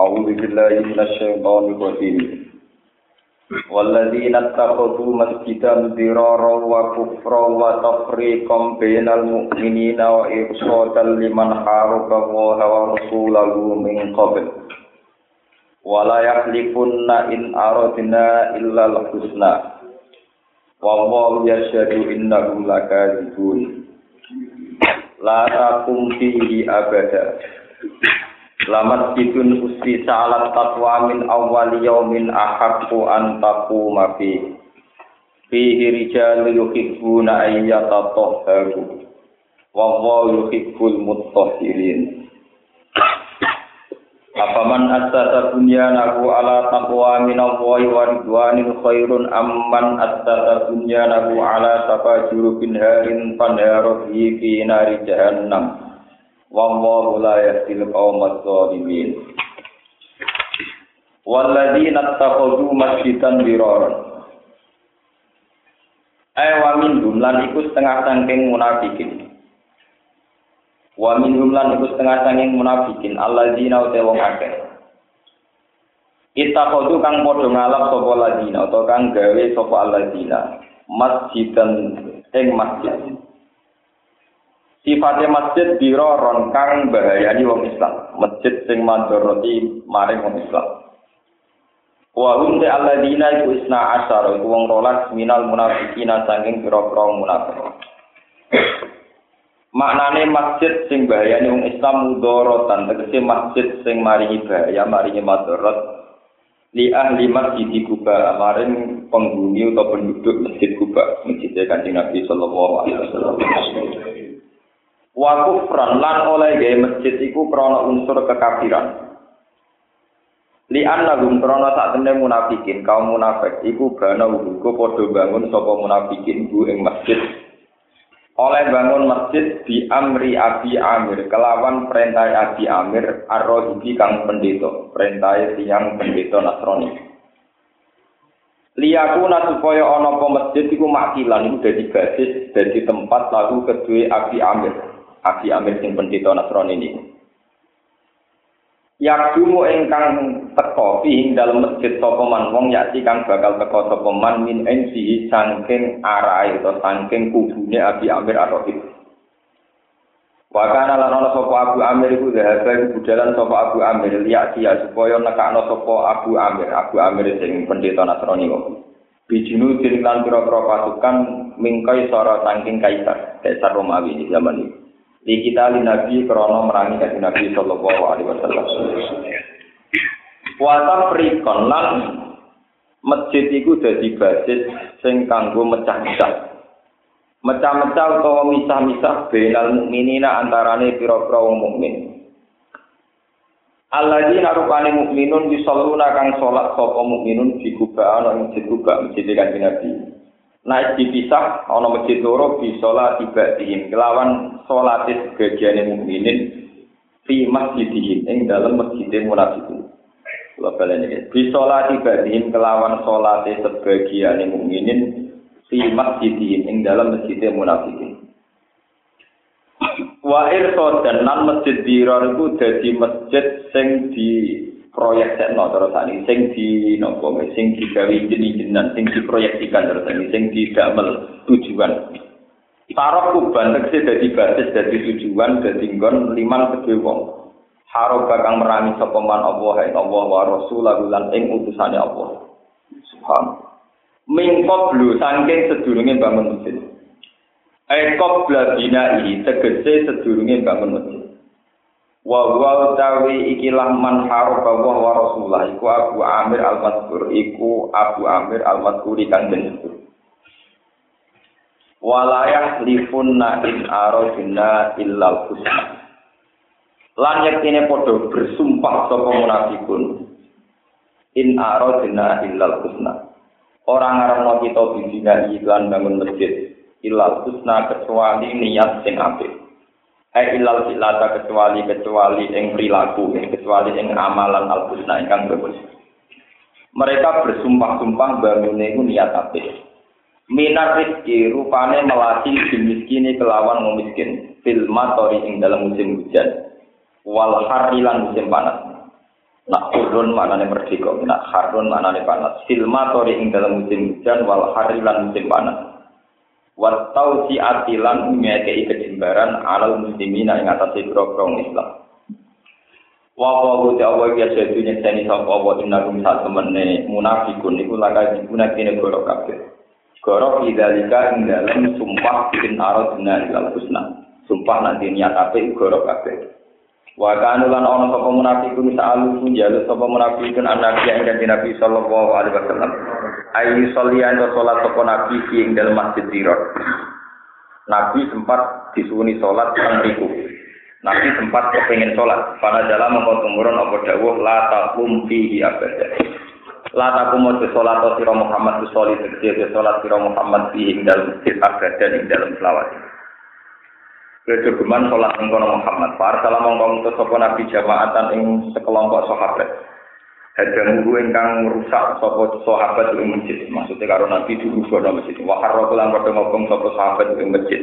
أعوذ بالله من الشيطان الرجيم والذين اتخذوا مسجدا ضرارا وكفرا وتفريقا بين المؤمنين وإرشادا لمن حارب الله ورسوله من قبل ولا يحلفن إن أردنا إلا الحسنى والله يشهد إنهم لكاذبون لا تقم فيه أبدا Lamat bidun usti salat tatwa min awwali yaumin ahaqqu an taquma fi. Fihi rijalu yuhibbuna an yatatahharu wa huwa yuhibbul mutahhirin Afaman assasa bunyanahu ala taqwa min Allahi wa ridwanin khairun amman assasa bunyanahu ala safa jurubin harin panharu fi nari jahannam wallahu la yahdil qaumadz zalimin walladzina takhadhu masjidan diraran. Ay wa min jumlan iku setengah sangking munafikin. Wa min jumlan iku setengah sangking munafikin. Alladzina uta wong akeh. Itakhodu kang padha ngalap sapa ladina utawa kang gawe sapa alladzina masjidan ing masjid Sifatnya masjid diroron kang bahayani wong Islam. Masjid sing mandoroti maring wong Islam. Wa hum ta alladzina iku isna asyara iku wong rolas minal munafiqina saking pira-pira munafik. Maknane masjid sing bahayani wong Islam mudorotan tegese masjid sing maringi bahaya maringi madorot li ahli masjid Kuba maring penghuni atau penduduk masjid Kuba masjid Kanjeng Nabi sallallahu alaihi wasallam. Wa kufran lan oleh gawe masjid iku krana unsur kekafiran. Li annahum krana sak temne munafikin kaum munafik iku bana uga padha bangun sapa munafikin bu ing masjid. Oleh bangun masjid di amri abi amir kelawan perintah abi amir arrohibi kang pendeta perintah tiang pendeta nasrani. Liyakuna supaya ana apa masjid iku makilan iku dadi basis dadi tempat lalu kedue abi amir Abi Amir sing pendeta Nasrani ini. Yakdumu ingkang teko ing dalam masjid sapa man wong yati kang bakal teko sapa man min ensi saking arahe atau saking kubune Abi Amir Ar-Rahib. Wa kana lan ana sapa Abu Amir iku dhahaba iku budalan sapa Abu Amir liya dia supaya nekakno sapa Abu Amir, Abu Amir sing pendeta Nasrani kok. Bijinu lan pira-pira pasukan mingkai sora saking kaisar, kaisar Romawi di zaman itu. Di kita li nabi krono merangi dari nabi sallallahu alaihi wasallam. Wata prikon lan masjid iku dadi basis sing kanggo mecah-mecah. Mecah-mecah utawa misah-misah benal mukminina antarane pira-pira wong mukmin. Alladzina rupane mukminun yusalluna kang salat sapa mukminun di kuba ana masjid kuba masjid kanjeng Nabi naik dipisah ana masjid loro bi salat tiba dihim kelawan salat sebagian mukminin fi masjidihim ing dalam masjid munafikin kula balen iki bi salat tiba dihim kelawan salat sebagian mukminin fi masjidihim ing dalam masjid munafikin wa irsa dan nan masjid dirar iku dadi masjid sing di proyek sekno terus ini sing di nopo sing digawe jenis-jenisan sing diproyeksikan terus ini sing didamel tujuan. Tarok kuban tegese dadi basis dadi tujuan dadi nggon liman kedhe wong. Haro bakang merangi sapa man Allah ing Allah wa rasulahu lan ing utusane Allah. Subhan. Mingkot blu saking sedurunge bangun masjid. Ekop bladina ini tegese sedurunge bangun masjid wa wa utawi ikilah man haraba wa wa rasulullah. Iku Abu Amir al-Mazkur. Iku Abu Amir al-Mazkur kang disebut walayah lifunna in aradina illal husna. Lan yektine padha bersumpah sapa munafikun. In aradina illal husna. Orang ngarepno kita bidina iklan bangun masjid. Illal husna kecuali niat sing apik Ai ilal silata kecuali kecuali ing perilaku, kecuali ing amalan al husna ingkang bagus. Mereka bersumpah-sumpah bangun itu niat apik. Minar rizki rupane melatih dimiskini kelawan memiskin. Fil matori ing dalam musim hujan. Wal harilan musim panas. Nak harun maknane merdeka minak harun maknane panas silma tori ing dalam musim hujan wal harilan musim panas Watau si atilan ngekei kejembaran alal muslimina ing atase grogrong Islam Wa wa ta wa ya sedu nyekeni sapa wa inna rum sak temene munafikun niku laka dipuna kene goro kabeh. Goro idalika ing dalem sumpah bin aradna ilal husna. Sumpah nanti niat apik goro kabeh. Wa kanu lan ana sapa munafikun sa'alu sunjalu sapa munafikun anak yang kanthi Nabi sallallahu alaihi wasallam. Ayu solian wa salat sapa nabi ing dalem masjid Tirot. Nabi sempat disuwuni salat teng mriku. Nabi sempat kepengen sholat. Pada jalan mengkau tumurun apa dawuh la takum fihi abada. La takum mau sholat siro Muhammad tu soli tegesi sholat siro Muhammad fihi ing dalam masjid abada ing dalam selawat. Kejogeman sholat ing kono Muhammad. Para salam mongkong sopo nabi jamaatan ing sekelompok sahabat. Hadang guru ingkang merusak sopo sahabat ing masjid. Maksudnya karo nabi dulu kono masjid. Wahar rokulan pada ngomong sopo sahabat ing masjid.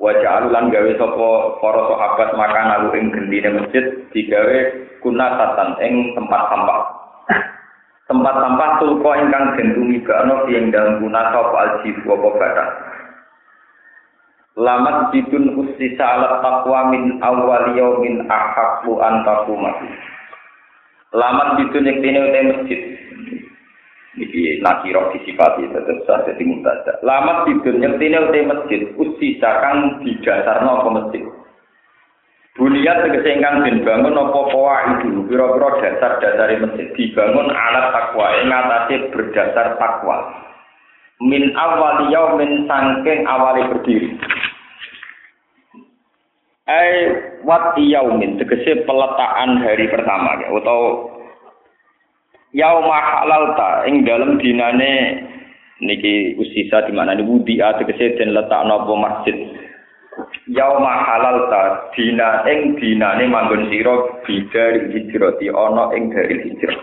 Wajah alulan gawe sopo para sahabat makan alu ing gendine masjid digawe kunatatan ing tempat sampah. tempat sampah tulko ingkang den tumibakno ing dalem kunata apa aljif apa batas. Lamat bidun usisa alat taqwa min awwal yaumin ahaqqu an Lamat bidun yang tine masjid Iki nakiro disifati tetap sah jadi mubtada. Lama tidur nyertine uti masjid usisa kang didasarno apa masjid. Buliat tegese ingkang den bangun apa poa itu pira-pira dasar dasar masjid dibangun alat takwa ing atase berdasar takwa. Min awal min sangking awali berdiri. Ai wat yaumin tegese peletakan hari pertama ya, atau yauma halalta ing dalem dinane niki usisa di mana ini wudi tegese den letakno apa masjid. Yauma halalta dina ing dinane manggon sira bidari hijrati ana ing dari hijrah.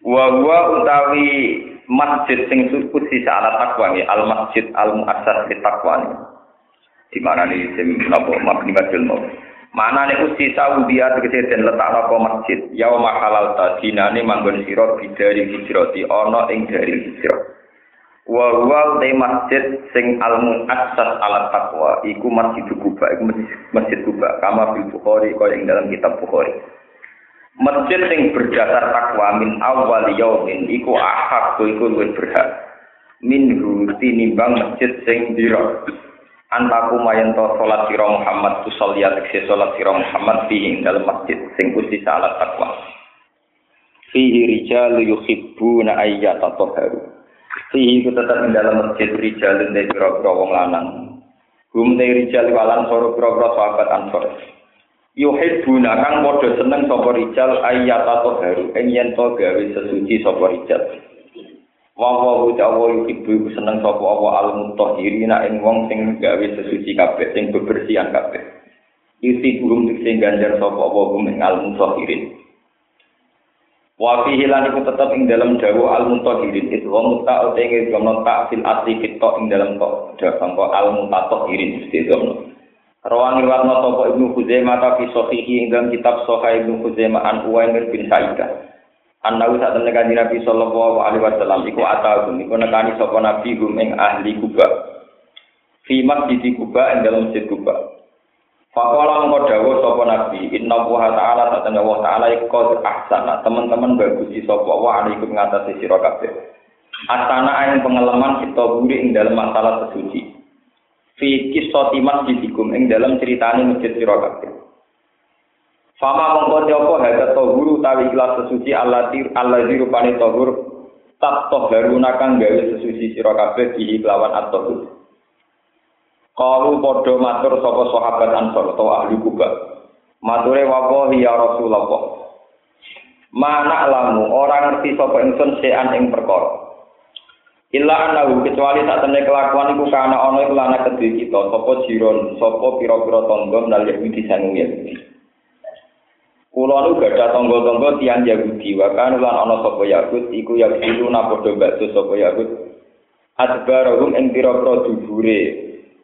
Wa wa utawi masjid sing usisa ala takwa al masjid al muassas li takwa di mana nih sing napa mabni ilmu Mana nih usi Saudi tegese den letak apa masjid. Yauma halal ta dinane manggon sira bidari hijrati ana ing dari hijrah. Wa huwa te masjid sing al muassas ala taqwa iku masjid Kuba iku masjid Kuba kama fil Bukhari kaya ing dalam kitab Bukhari. Masjid sing berdasar takwa min awal yaumin iku ahak iku luwih berhak. Min tinimbang masjid sing dira antaku mayen to salat sira Muhammad tu salat tekse salat sira Muhammad fi dalam masjid sing kusti salat takwa. Fihi rijal yuhibbuna ayyata taharu fihi ku tetap ing dalam masjid rijal dan pira-pira wong lanang. Hum te rijal walan soro pira-pira sahabat ansor. Yuhibbuna kang padha seneng sapa rijal ayyata taharu ing yen to gawe sesuci sapa rijal Wa wa utawa ibu seneng sapa apa al mutahhirina ing wong sing gawe sesuci kabeh sing bebersihan kabeh. Isi burung sing ganjar sapa apa hum ing al mutahhirin. Wa fihi lan iku tetep ing dalam dawa al mutahhirin itu wa muta utawa gono tak fil asli kita ing dalam kok dalam kok al mutahhirin mesti gono. Rawang riwayat sapa Ibnu Khuzaimah ta fi sahihi ing dalam kitab Sahih Ibnu Khuzaimah an Uwaimir bin Sa'idah. Anahu saat temen kanjeng Nabi sallallahu alaihi wasallam iku atagum iku nekani sapa nabi gum ing ahli Kuba. Fi masjid Kuba ing dalam masjid Kuba. Faqala mengko dawuh sapa nabi inna wa ta'ala saat temen wa ta'ala iku ahsana teman-teman bagus sapa wa alaikum ngatasi sira kabeh. Asana ing pengalaman kita buri ing dalam masalah sesuci. Fi kisati masjidikum ing dalam ceritane masjid sira kabeh. Fama mongko apa hada tohuru tawi ikhlas sesuci Allah tir Allah di rupane tohur tak toharuna kang gawe sesuci sira kabeh di kelawan at-tohur. Kalu padha matur sapa sahabat Ansor utawa ahli Kuba. Mature wapo ya Rasulullah. Mana lamu orang ngerti sapa ingsun sean ing perkara. Illa anahu kecuali tak temne kelakuan iku kana ana iku lana kedhe kita sapa jiron sapa pira-pira tangga nal Yahudi sangu Yahudi. Kulo nu gadah tangga-tangga tiang Yahudi wa kan lan ana sapa Yahud iku Yahudi na padha bakso sapa Yahud adbarahum ing pira-pira dubure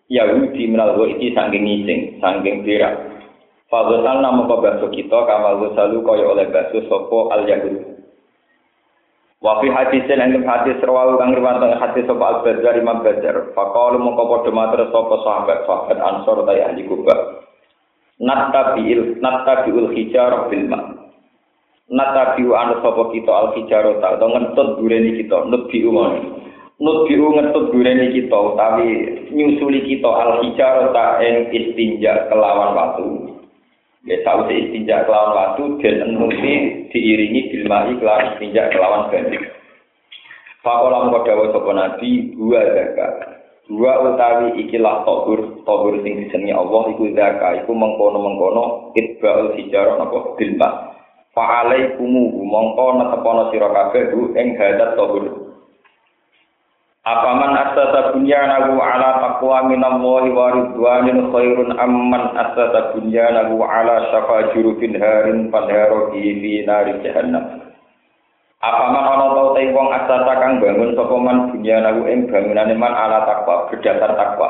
Yahudi menal iki saking ngising saking berak Fagosal nama basuh kita kamal gosalu kaya oleh basuh sopo al yahud. Wafi hadis yang hadis rawahu kang riwayat hadis sopo al bazar imam bazar. Fakalu mongko padha matur sopo sahabat sahabat ansor tay ahli kubah. Nattabiil nattabiul hijar bil ma. Nattabiu anu sopo kita al hijar ta atau ngentut dureni kita nebi umon. Nebi ngentut dureni kita utawi nyusuli kita al hijar ta ing istinja kelawan watu. Ya tahu si istinja kelawan waktu dan enuti diiringi bilmai kelawan istinja kelawan banyu. Fakola mengko dawa sapa nabi dua zakat. Dua utawi ikilah tohur, tohur sing disenengi Allah iku zakat, iku mengkono-mengkono itba'ul hijarah napa bilma. Fa'alaikumu mongko netepono sira kabeh ing hadat tohur. Apaman asasa bunyanahu ala taqwa minallahi wa ridwanin khairun amman asasa bunyanahu ala syafa jurufin harin panharo fi nari jahannam. Apaman ana tau te wong asasa kang bangun sapa man bunyanahu ing bangunane man ala taqwa berdasar takwa.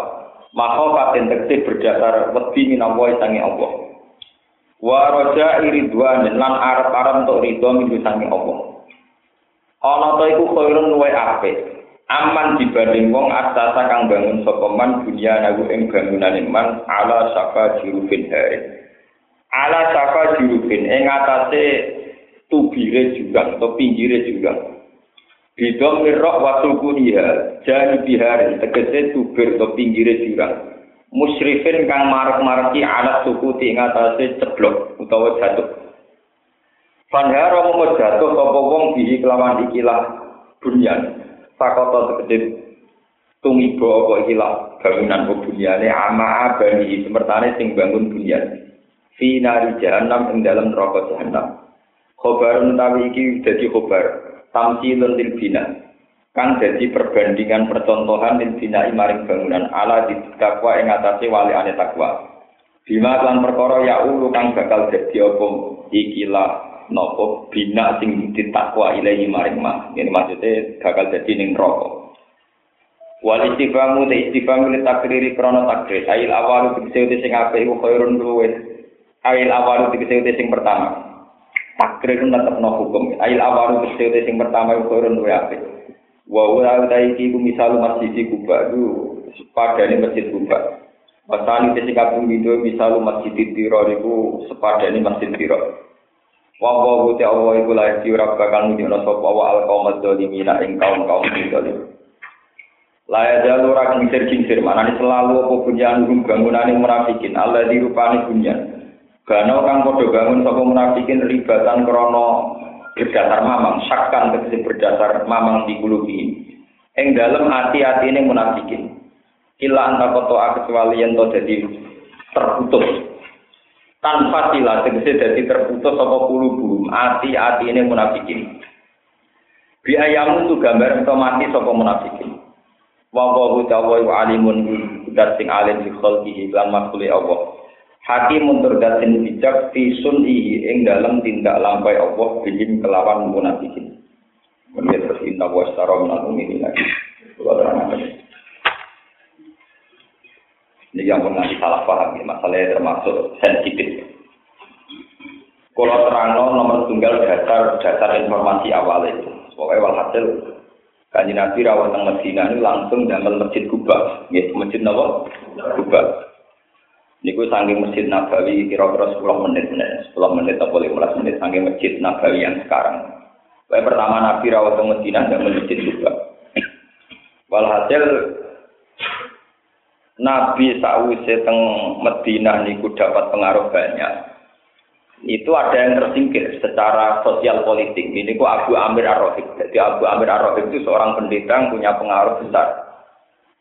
Maka paten tekti berdasar wedi minallahi sange Allah. Wa raja ridwanin lan arep-arep untuk ridho minggu sange Allah. Ana ta iku khairun luwe apik. aman dibanding wong asasa kang bangun sapa man dunia nagu ing bangunane man ala saka jurufin hari ala saka jurufin ing atase tubire juga atau pinggire juga bidom mirok waktu kunia jadi bihari tegese tubir atau pinggire juga musyrifin kang marak-maraki alat suku di atase ceblok utawa jatuh. Panhara mau jatuh sapa wong bihi kelawan ikilah bunyan. Sakoto tegede tumiba apa ikilah bangunan bunyane ama abani semertane sing bangun bunyan. Fi nari jahannam ing dalam neraka jahannam khobar utawi iki dadi khobar tamsilun lil bina kang dadi perbandingan percontohan lil bina maring bangunan ala di takwa ing atase wali ane takwa bima lan perkara ya ulu kang bakal dadi apa ikilah nopo bina sing ditakwa ilahi maring mah. Ini maksudnya bakal jadi ning rokok. Wal istifamu te istifamu li takriri krono takrir. Ail awalu dikese sing apik iku khairun luwes. Ail awalu dikese sing pertama. Takrir tetep no hukum. Ail awalu dikese sing pertama khairun luwes apik. Wa ora ta iki ku misal masjid Kuba itu sepadane masjid Kuba. Wasani te sing kaping video misal masjid Tiro iku sepadane masjid Tiro. Wa wa wa ta wa iku la iki ora bakal nunjukno sapa wa al qaum dzalimina ing kaum-kaum zalim. La ya jalu ora kincir-kincir manane selalu apa bunyan rum bangunane munafikin Allah dirupani bunyan. Gano kang padha bangun sapa munafikin ribatan krana berdasar mamang sakkan tegese berdasar mamang di kulubi. Ing dalem hati-atine munafikin. Kila anta koto kecuali yang to jadi terputus tanpa sila tegese dadi terputus apa kulubu ati-ati ini munafikin biayamu tu gambar otomatis apa munafikin wa wa wa alimun dat sing alim fi khalqihi lan makhluk Allah hakim tur dat sing bijak fi sunhi ing dalam tindak lampai Allah bijim kelawan munafikin Kemudian terus inna wa astara minal mu'minin lagi. Ini yang pernah salah paham, masalahnya termasuk sensitif. Kalau terang nomor tunggal dasar dasar informasi awal itu. Pokoknya walhasil kanji Nabi rawat teng Medina ini langsung dalam masjid Kuba, ya masjid Nawa Kuba. Niku saking masjid Nabawi kira-kira 10 menit, 10 menit atau 15 menit saking masjid Nabawi yang sekarang. Pokoknya pertama Nabi rawat teng Medina dan masjid Kuba. Walhasil Nabi sakwise teng Medina niku dapat pengaruh banyak. Itu ada yang tersingkir secara sosial politik. Ini ku Abu Amir Ar-Rahib. Jadi Abu Amir Ar-Rahib itu seorang pendeta yang punya pengaruh besar.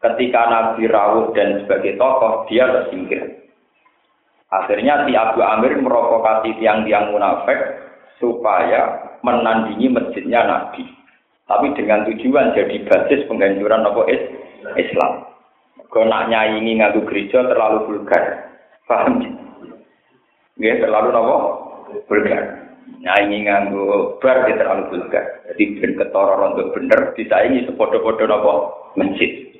Ketika Nabi rawuh dan sebagai tokoh, dia tersingkir. Akhirnya si Abu Amir merokokasi tiang-tiang munafik supaya menandingi masjidnya Nabi. Tapi dengan tujuan jadi basis penghancuran Nabi Islam. Kalau nak nyaingi ngadu gereja terlalu vulgar. Paham? Ya, terlalu nopo? Vulgar. Nyaingi nganggu bar dia terlalu vulgar. Jadi ben ketara untuk bener disaingi sepodo-podo nopo masjid.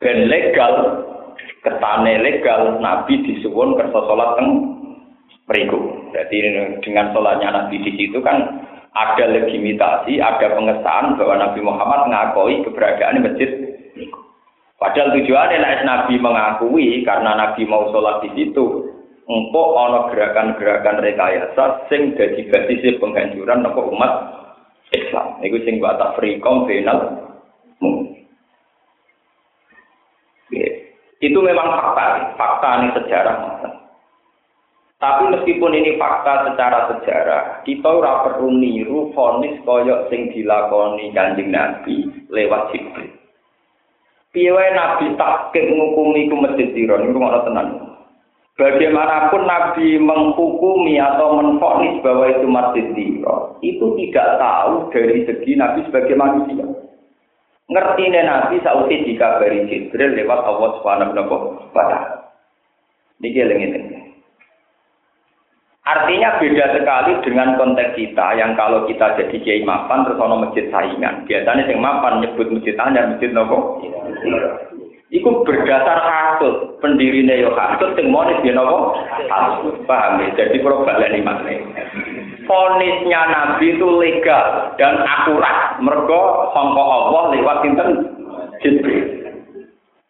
Ben legal, ketane legal Nabi disuwun kersa salat teng meriku. Jadi dengan sholatnya Nabi di situ kan ada legitimasi, ada pengesahan bahwa Nabi Muhammad mengakui keberadaan masjid Padahal tujuannya nek Nabi mengakui karena Nabi mau sholat di situ, engkau ono gerakan-gerakan rekayasa sing jadi basis penghancuran nopo umat Islam. Iku sing buat frikom final Itu memang fakta, fakta ini sejarah. Tapi meskipun ini fakta secara sejarah, kita ora perlu niru fonis koyok sing dilakoni kanjeng Nabi lewat Jibril. Piye Nabi takik ngukumi ku masjid Tiro niku ngono tenan. Bagaimanapun Nabi menghukumi atau menfonis bahwa itu masjid Tiro, itu tidak tahu dari segi Nabi sebagai manusia. Ngerti Nabi sausi dikabari Jibril lewat Allah Subhanahu wa taala. Niki Artinya beda sekali dengan konteks kita yang kalau kita jadi kiai mapan terus ono masjid saingan. Biasanya yang mapan nyebut masjid anyar, masjid nopo. Iku berdasar hasut, pendiri yo hasut, sing monis dia nopo hasut, paham ya? Jadi ini maknanya. Fonisnya Nabi itu legal dan akurat. Mergo sangka Allah lewat sinten Jibril.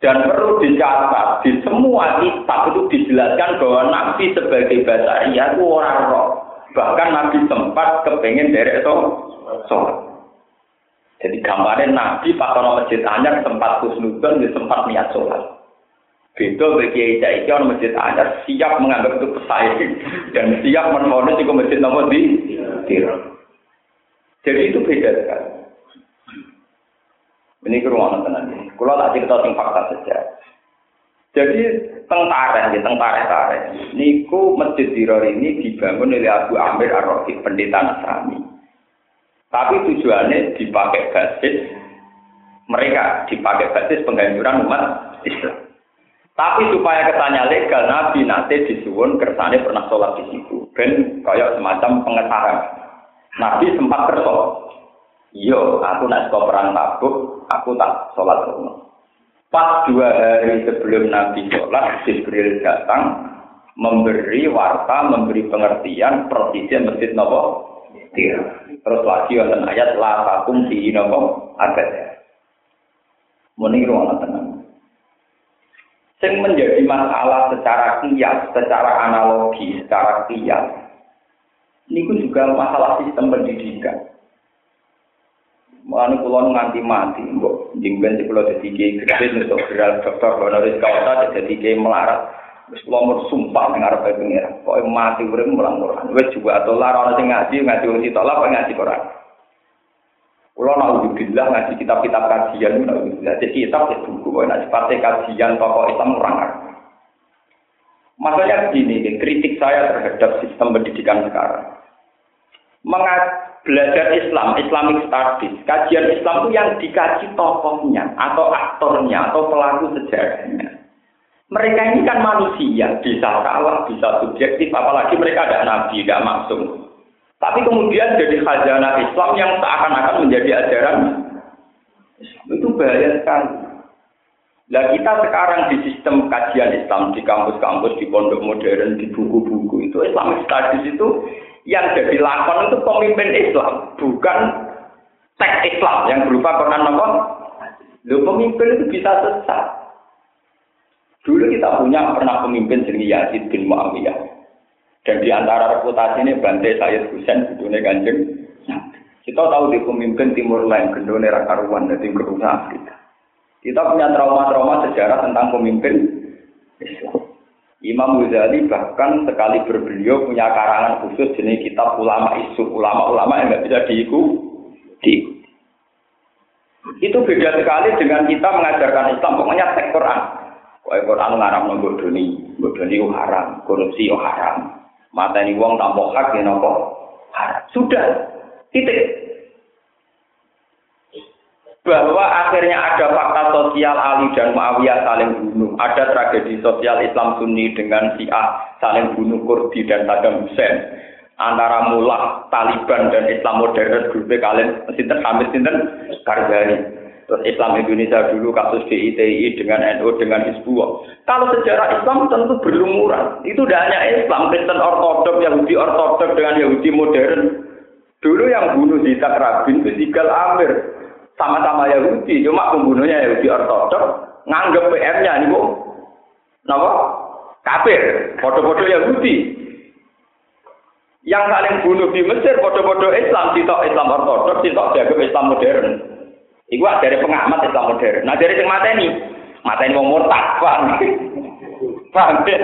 Dan perlu dicatat, di semua kitab itu dijelaskan bahwa Nabi sebagai basaria itu orang roh. Bahkan Nabi sempat kepengen dari itu sholat. Jadi gambarnya Nabi pas orang masjid anyar sempat khusnudon, sempat niat sholat. Beda bagi Kiai Kiai orang masjid anyar siap menganggap itu pesaing dan siap menfonis itu masjid nomor di Jadi itu beda sekali. Ini ke ruangan tenan ini. Kalau tak cerita sing fakta saja. Jadi tentara, ya tentara tentara. Niku masjid Diror ini dibangun oleh Abu Amir ar pendeta Nasrani. Tapi tujuannya dipakai basis mereka dipakai basis penghancuran umat Islam. Tapi supaya ketanya legal, Nabi nanti disuwun kersane pernah sholat di situ. Ben kayak semacam pengesahan. Nabi sempat kerso. Iya, aku nak sekolah perang tabuk, aku tak sholat rumah. Pas dua hari sebelum Nabi sholat, Jibril datang memberi warta, memberi pengertian persisnya masjid nopo. Terus lagi wonten ayat la takum nopo agak ya. Muni ruang tenang. Sing menjadi masalah secara kias, secara analogi, secara kias, ini juga masalah sistem pendidikan. Mulane kula nganti mati, mbok jingben si kula dadi kiai gede untuk geral dokter honoris causa dadi kiai melarat. Wis kula sumpah ning arep pengira. Pokoke mati urip mulang Quran. Wis juga atau lara ana sing ngaji, ngaji wong ditolak kok ngaji Quran. Kula naudzubillah ngaji kitab-kitab kajian naudzubillah. Jadi kitab ya buku nek sifate kajian tokoh Islam orang Maksudnya begini, kritik saya terhadap sistem pendidikan sekarang. Mengat belajar Islam, Islamic Studies, kajian Islam itu yang dikaji tokohnya atau aktornya atau pelaku sejarahnya. Mereka ini kan manusia, bisa salah, bisa subjektif, apalagi mereka ada nabi, tidak maksum. Tapi kemudian jadi khazanah Islam yang seakan-akan menjadi ajaran itu bahaya sekali. Nah kita sekarang di sistem kajian Islam di kampus-kampus, di pondok modern, di buku-buku itu Islamic Studies itu yang jadi lakon itu pemimpin Islam, bukan teks Islam yang berupa Quran apa? Lo pemimpin itu bisa sesat. Dulu kita punya pernah pemimpin sendiri Yazid bin Muawiyah. Dan di antara reputasi ini Bante Sayyid Husain Budune Kanjeng. Kita tahu di pemimpin Timur Lain, Gendone Rakaruan, dan Timur Afrika. Kita punya trauma-trauma sejarah tentang pemimpin Islam. Imam Ghazali bahkan sekali berbeliau punya karangan khusus jenis kitab ulama isu ulama-ulama yang nggak bisa diikuti. Itu beda sekali dengan kita mengajarkan Islam pokoknya teks Quran. Pokoknya Quran ngaram bodoni, bodoni haram, korupsi haram. Mata ini uang tanpa hak ya nopo. Sudah, titik. Bahwa akhirnya ada fakta sosial Ali dan Muawiyah saling bunuh, ada tragedi sosial Islam Sunni dengan Syiah saling bunuh Kurdi dan Saddam Hussein, antara mullah Taliban dan Islam modern grup kalian sinten Hamid sinten Karzai. Terus Islam Indonesia dulu kasus DITI dengan NU dengan Hizbullah. Kalau sejarah Islam tentu berlumuran. Itu tidak hanya Islam, Kristen Ortodok, Yahudi Ortodok dengan Yahudi modern. Dulu yang bunuh Yitzhak Rabin itu Sigal Amir. Sama-sama Yahudi, cuma pembunuhnya Yahudi Ortodok. Nganggep PM-nya ini, Bu. Kenapa? Kafir. Foto-foto Yahudi. Yang saling bunuh di Mesir, foto-foto Islam, sitok Islam Ortodok, sitok jago Islam modern. Iku dari pengamat Islam modern. Nah dari sing mateni, mateni wong murtad, paham? Paham ya?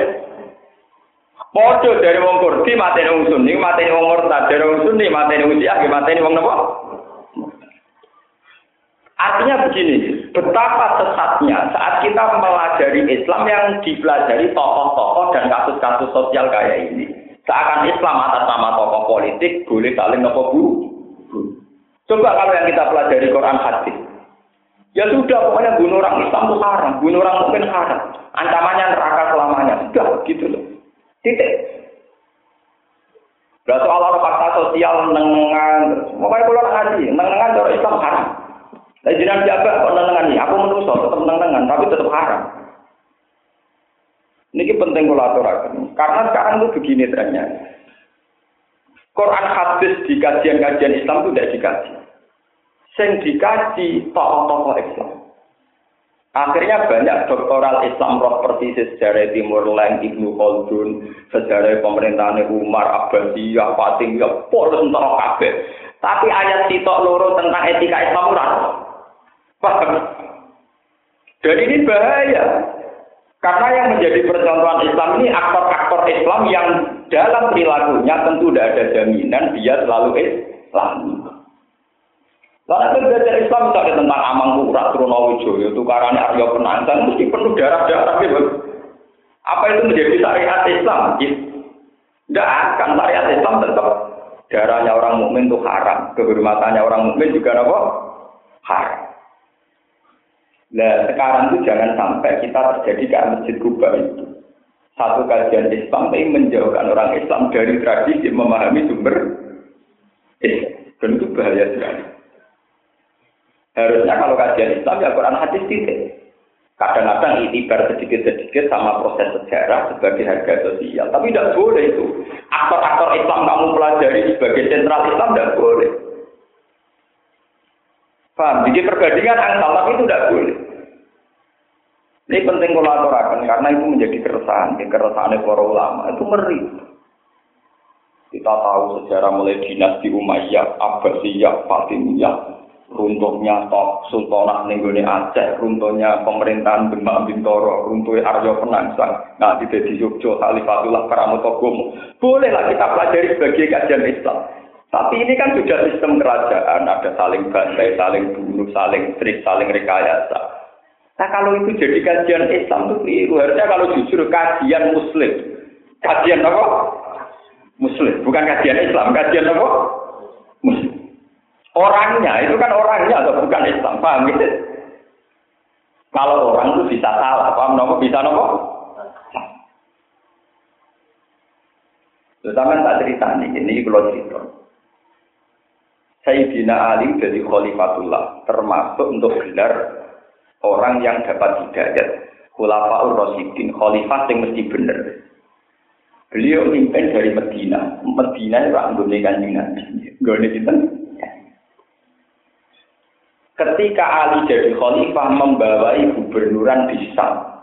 Dari wong Kurdi mateni wong Sunni, mateni wong murtad, dari wong Sunni mateni wong Syiah, mateni wong napa? Artinya begini, betapa sesatnya saat kita melajari Islam yang dipelajari tokoh-tokoh dan kasus-kasus sosial kayak ini. Seakan Islam atas nama tokoh politik boleh saling nopo bu. Coba kalau yang kita pelajari Quran hadis. Ya sudah, pokoknya bunuh orang Islam itu haram, bunuh orang mungkin haram. Ancamannya neraka selamanya. Sudah, gitu loh. Titik. Gak soal orang fakta sosial nengan, pokoknya kalau ngaji, nengan cara Islam haram. Dan jangan jaga kok nengan ini, aku menurut tetap nengan, tapi tetap haram. Ini penting kalau aturakan. Karena sekarang itu begini ternyata. Quran hadis di kajian-kajian Islam itu tidak dikaji. Sing dikaji tokoh-tokoh Islam. Akhirnya banyak doktoral Islam roh sejarah Timur Leng, Ibnu Khaldun, sejarah pemerintahan Umar, Abbasiyah, Fatimiyah, polos entara kabeh. Tapi ayat sitok loro tentang etika Islam ora. Paham? Dan ini bahaya. Karena yang menjadi percontohan Islam ini aktor-aktor Islam yang dalam perilakunya tentu tidak ada jaminan dia selalu Islam. Lalu belajar Islam misalnya tentang Amang Pura, Trunowijoyo, tukarannya Aryo Penantang, mesti penuh darah-darah gitu. Apa itu menjadi syariat Islam? Tidak akan syariat Islam tetap darahnya orang mukmin itu haram, kehormatannya orang mukmin juga apa? Haram. Nah sekarang itu jangan sampai kita terjadi kayak masjid Kuba itu satu kajian Islam tapi menjauhkan orang Islam dari tradisi memahami sumber Islam. Dan itu bahaya sekali. Harusnya kalau kajian Islam ya Quran hadis titik. Kadang-kadang itibar sedikit-sedikit sama proses sejarah sebagai harga sosial. Tapi tidak boleh itu. Aktor-aktor Islam kamu pelajari sebagai sentral Islam tidak boleh. Paham? Bikin perbandingan salah itu tidak boleh. Ini penting kolaborasi karena itu menjadi keresahan, keresahan para ulama itu meri. Kita tahu sejarah mulai dinasti Umayyah, Abbasiyah, Fatimiyah, runtuhnya Tok Sultanah Nenggone Aceh, runtuhnya pemerintahan Demak Bintoro, runtuhnya Aryo Penangsang, nah di di Yogyo, Khalifatullah Karamotogomo. Bolehlah kita pelajari sebagai kajian Islam. Tapi ini kan sudah sistem kerajaan, ada saling bantai, saling bunuh, saling trik, saling rekayasa. Nah kalau itu jadi kajian Islam itu keliru. Harusnya kalau jujur kajian Muslim. Kajian apa? Muslim. Bukan kajian Islam. Kajian apa? Muslim. Orangnya, itu kan orangnya atau bukan Islam. Paham gitu? Kalau orang itu bisa salah. Paham nopo? Bisa nopo? Terutama tak cerita nih, ini kalau cerita. Sayyidina Ali jadi khalifatullah, termasuk untuk gelar orang yang dapat hidayat. Khulafaur Rasidin, khalifah yang mesti benar. Beliau mimpin dari Medina. Medina itu anggone kanjeng Nabi. Gone kita. Ketika Ali jadi khalifah membawai gubernuran di Syam.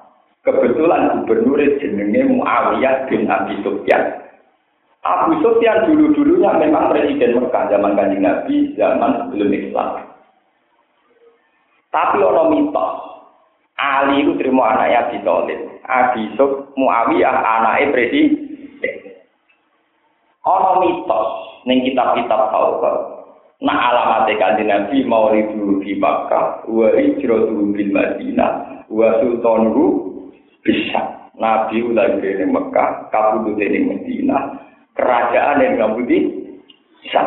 Kebetulan gubernur jenenge Muawiyah bin Abi Sufyan. Abu Sufyan dulu-dulunya memang presiden Mekah zaman kanjeng Nabi, zaman sebelum Islam. Tapi ono mitos Ali itu terima anaknya Abi Thalib. Abi Suf Muawiyah anaknya presiden. Ono mitos ning kitab-kitab Taurat. Nah alamat kanjeng Nabi mau ribu di Makkah, wa hijratu bil Madinah, wa sultanuhu bisa. Nabi ulah di Mekah, kabudut di Madinah, kerajaan yang kabudut bisa.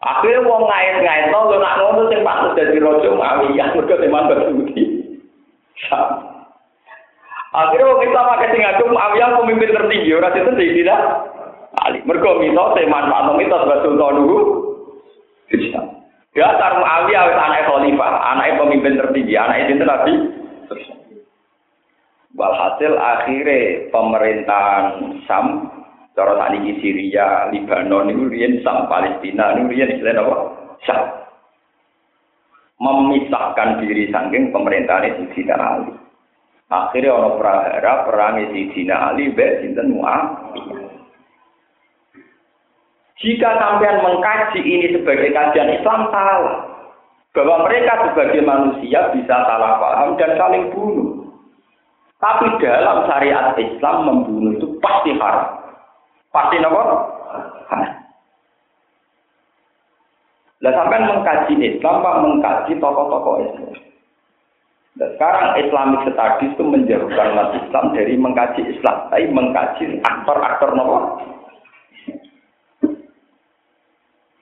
Akhirnya wong ngait-ngait, no, nak ngono sing patut dadi raja Muawiyah, mergo teman bersudi. Akhirnya wong Islam akeh sing ngaku Muawiyah pemimpin tertinggi ora itu tidak Ali. Mergo mitos e manfaat mitos dulu. Bisa. Dasar Muawiyah wis anak khalifah Pak, anaknya pemimpin tertinggi, anaknya itu Nabi. Walhasil akhirnya pemerintahan Sam, cara tadi Syria, Libanon, itu rian Sam, Palestina, itu rian istilah apa? Sam. Memisahkan diri saking pemerintahan Sayyidina Ali. Akhirnya orang prahara perang Sayyidina Ali, Mbak Sinten. Jika sampean mengkaji ini sebagai kajian Islam salah. Bahwa mereka sebagai manusia bisa salah paham dan saling bunuh. Tapi dalam syariat Islam membunuh itu pasti haram. Pasti apa? Nah, sampai mengkaji Islam, Pak mengkaji tokoh-tokoh Islam. Dan sekarang Islamic Studies itu menjauhkan umat Islam dari mengkaji Islam, tapi mengkaji aktor-aktor nopo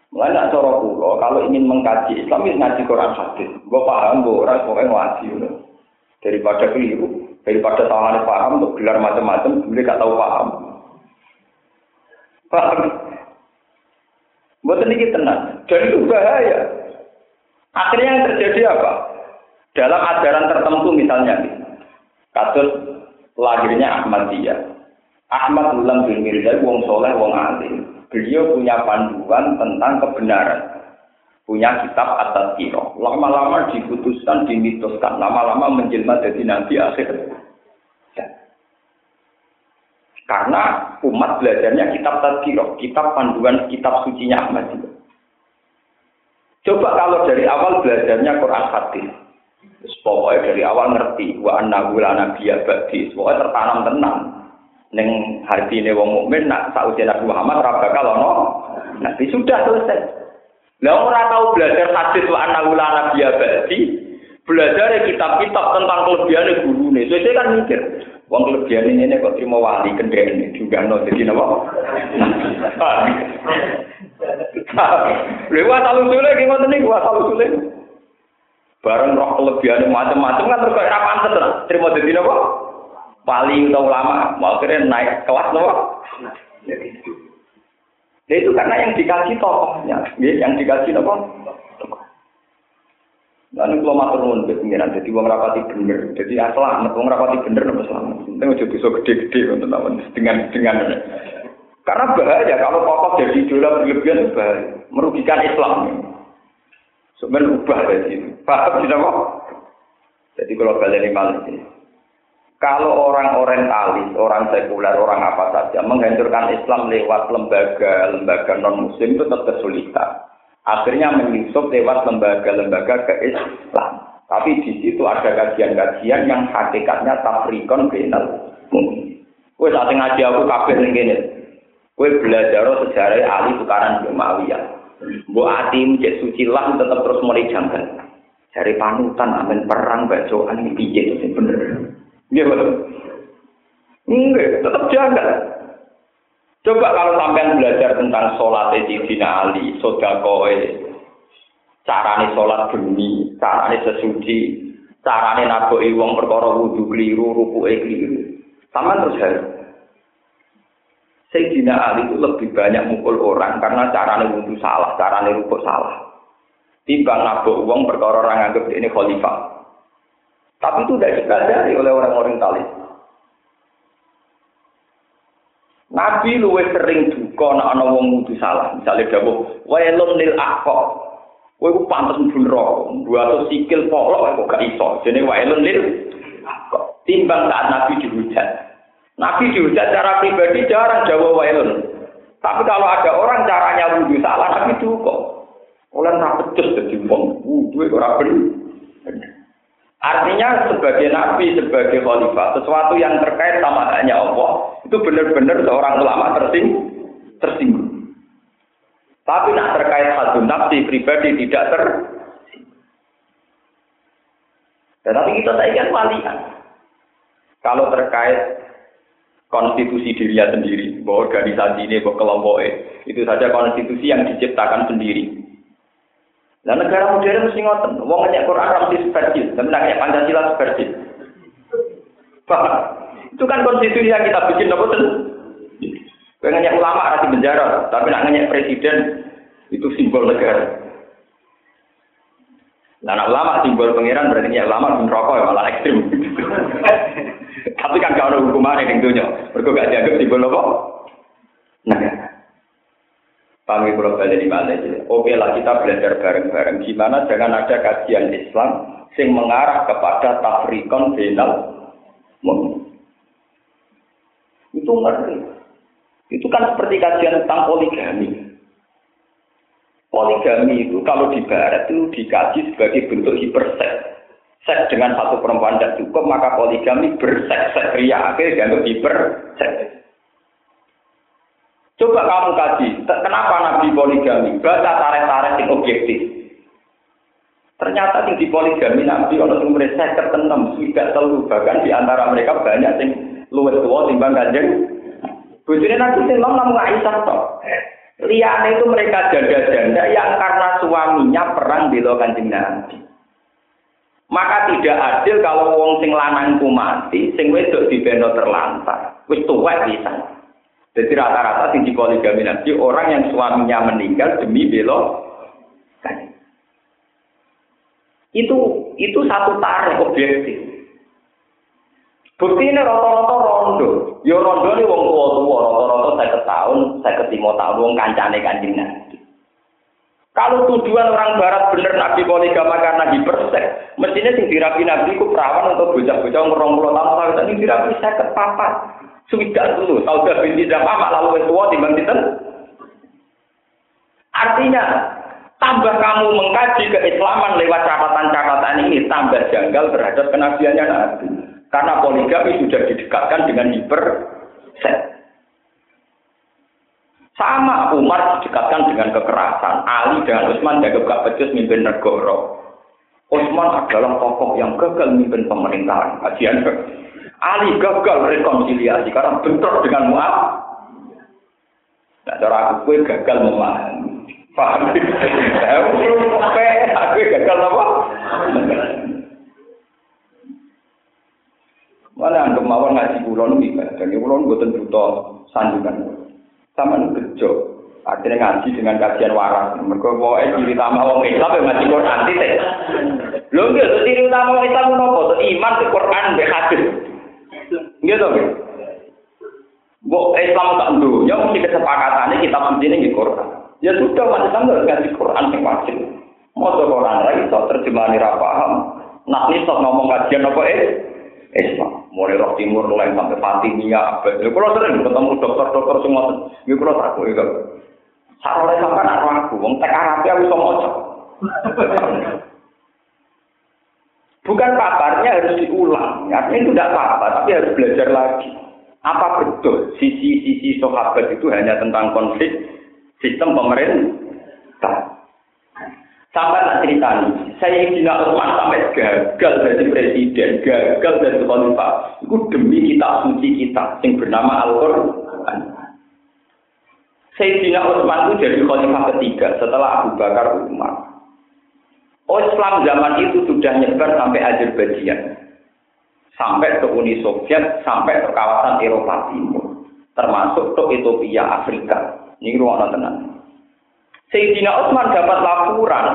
Mulai cara kulo, kalau ingin mengkaji Islam, ini ngaji Quran hadis. Gue paham, gue orang pokoknya ngaji. Daripada keliru, daripada salah paham, untuk gelar macam-macam, gue gak tahu paham. Paham? Buat ini tenang. Dan itu bahaya. Akhirnya yang terjadi apa? Dalam ajaran tertentu misalnya, kasus lahirnya Ahmadiyah. Ahmad ulang bin Mirza, wong soleh, wong alim beliau punya panduan tentang kebenaran. Punya kitab atas kiro. Lama-lama diputuskan, dimitoskan. Lama-lama menjelma jadi nabi akhir. Karena umat belajarnya kitab tadkiro, kitab panduan, kitab sucinya juga. Coba kalau dari awal belajarnya Quran hadis. Pokoknya dari awal ngerti wa anna la nabiyya ba'di. Pokoknya tertanam tenang ning ini wong mukmin nak sausi Nabi Muhammad ora bakal ono nabi sudah selesai. Lah ora tahu belajar hadis wa anna la nabiyya ba'di, belajar kitab-kitab tentang kelebihan gurune. Saya kan mikir, wong kelebihan ini kok terima wali kendene juga no jadi napa? Lewat asal usule ki ngoten niku asal usule. Bareng roh kelebihan macam-macam kan terus kok ra pantes terima dadi napa? wali atau ulama, mau kira naik kelas loh. Nah, itu karena yang dikasih tokohnya, ya, yang dikasih apa? Lalu kalau matur nuwun ke pengiran, jadi uang rapati bener, jadi asal amat uang rapati bener nopo selamat. Ini udah bisa gede-gede untuk nawan dengan dengan karena bahaya kalau tokoh jadi idola berlebihan bahaya, merugikan Islam. Sebenarnya ubah dari itu. Paham tidak kok? Jadi kalau kalian ini kalau orang orientalis, orang sekuler, orang apa saja menghancurkan Islam lewat lembaga-lembaga non-muslim itu tetap kesulitan. Akhirnya menyusup lewat lembaga-lembaga ke Islam. Tapi di situ ada kajian-kajian yang hakikatnya tafrikon final. Kue saat ngaji aku kafir nih. Kue belajar sejarah Ali Tukaran Jumawiyah. Bu Ati cek suci lah tetap terus mulai janggal. Cari panutan amin perang bacoan piye bener. Betul. Enggak, tetap jaga. Coba kalau sampean belajar tentang sholat Sayyidina Ali, sodakoe, carane sholat bumi, carane sesuci, carane naboi wong perkara wudu keliru, rukuke keliru. Sama terus harus. Sayyidina Ali itu lebih banyak mukul orang karena carane wudu salah, carane rukuk salah. Timbang nabok wong perkara orang anggap ini khalifah. Tapi itu tidak dipelajari oleh orang orientalis. Nabi luwe sering duka nek ana wong ngudu salah. Misale dawuh, "Wailun lil aqqa." Kowe ku pantes mbulo, buat sikil polok kok gak iso. Jenenge wailun lil aqqa. Timbang saat Nabi dihujat. Nabi dihujat secara pribadi jarang jawab wailun. Tapi kalau ada orang caranya wudhu salah, Nabi duka. Oleh ra becus dadi wong wudu ora bener. Artinya sebagai nabi, sebagai khalifah, sesuatu yang terkait sama hanya Allah, itu benar-benar seorang ulama tersing, tersinggung. Tapi nak terkait satu nafsi pribadi tidak ter. Tetapi kita saya kan walian. Kalau terkait konstitusi dirinya sendiri, bahwa organisasi ini, bahwa kelompok itu saja konstitusi yang diciptakan sendiri. Nah negara modern mesti ngoten, wong ngajak Quran ra mesti subversif, tapi nak Pancasila subversif. Itu kan konstitusi yang kita bikin apa tuh? Ngajak ulama ra penjara, tapi nak ngajak presiden itu simbol negara. Nah, anak ulama simbol pangeran berarti ya ulama pun rokok ya malah ekstrim. Tapi kan kalau ada hukuman yang dunia, mereka gak dianggap simbol apa? Nah, kami di mana aja. Oke lah kita belajar bareng-bareng. Gimana jangan ada kajian Islam yang mengarah kepada tafrikon final Itu ngerti. Itu kan seperti kajian tentang poligami. Poligami itu kalau di barat itu dikaji sebagai bentuk hiperseks. Seks dengan satu perempuan tidak cukup, maka poligami berseks, seks ria, akhirnya dianggap hiperseks. Coba kamu kaji, poligami? Baca tarik-tarik yang objektif. Ternyata di poligami Nabi orang sumber saya ketenem tidak selalu bahkan di antara mereka banyak yang luwes tua timbang kanjeng. Bujurnya Nabi sing namun Aisyah toh. Liane itu mereka janda-janda yang karena suaminya perang di kanjeng Nabi. Maka tidak adil kalau wong sing lanangku mati, sing wedok dibendo terlantar. Wis tuwek bisa. Jadi rata-rata sing poligami nanti orang yang suaminya meninggal demi belo itu itu satu tarik objektif. Bukti ini rata-rata rondo. Ya rondo ini wong tua tua rata-rata saya tahun, saya ketemu tahun wong kancane nabi. Kalau tujuan orang barat bener nabi poligama karena hipersek, mestinya sing dirapi nabi ku perawan untuk bocah-bocah ngurung puluh tahun tadi dirapi saya kepapat. Sudah dulu, saudara binti apa lalu tua timbang sinten. Artinya, tambah kamu mengkaji keislaman lewat catatan-catatan ini, tambah janggal terhadap kenabiannya Nabi. Karena poligami sudah didekatkan dengan hiper set. Sama Umar didekatkan dengan kekerasan. Ali dengan Utsman jaga gak becus mimpin negara. Utsman adalah tokoh yang gagal mimpin pemerintahan. Kajian Ali gagal rekonsiliasi karena bentrok dengan Mu'ab. Nah, cara aku gue gagal memahami. Paham? Aku gagal apa? Mana anggap mawon ngaji kulon nih, dan kulon gue tentu toh sandungan. Sama kerja, akhirnya ngaji dengan kajian waras. Mereka mau eh ciri utama orang Islam yang ngaji Quran teh. Lo enggak tuh ciri utama orang Islam nopo iman ke Quran be hadis. Gitu kan? Bu Islam tak dulu, ya mesti kesepakatannya kita mesti di Quran. Ya sudah, masih sama ngaji Quran yang wajib. Mau Quran lagi, terjemahan ini paham. Nah, ini ngomong kajian apa eh? Islam. Mulai roh timur, mulai sampai Fatimiyah, apa. Ya kalau sering ketemu dokter-dokter semua, ya kalau aku ya. Sarole sampai nak aku, wong tek Arab ya bisa moco. Bukan paparnya harus diulang, artinya itu tidak apa-apa, tapi harus belajar lagi. Apa betul sisi-sisi sahabat itu hanya tentang konflik sistem pemerintah? Sampai tak cerita saya Dina Utsman sampai gagal jadi presiden, gagal jadi khalifah. Itu demi kita suci kita yang bernama Al-Quran. Sayyidina Utsman itu jadi khalifah ketiga setelah Abu Bakar Umar. Oh, Islam zaman itu sudah nyebar sampai Azerbaijan, sampai ke Uni Soviet, sampai ke kawasan Eropa Timur, termasuk ke Ethiopia, Afrika. Ini ruang tenang. Sayyidina Utsman dapat laporan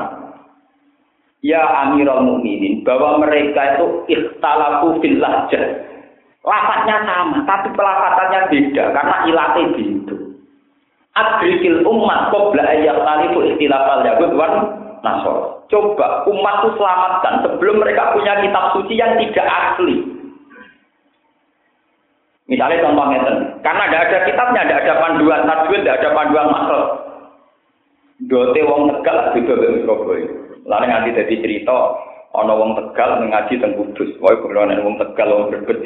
ya Amirul Mukminin bahwa mereka itu ikhtalafu fil lahjah. Sama, tapi pelafatannya beda karena ilatnya itu. Adrikil umat qabla talifu ikhtilafal yahud wan nasor. Coba umat itu selamatkan sebelum mereka punya kitab suci yang tidak asli. Misalnya contohnya, karena tidak ada kitabnya, tidak ada panduan tajwid, tidak ada panduan makrot. Dote wong Tegal beda dengan Surabaya. Lalu nanti jadi cerita ana wong Tegal ngaji teng Kudus. Wae kulo wong Tegal wong berbet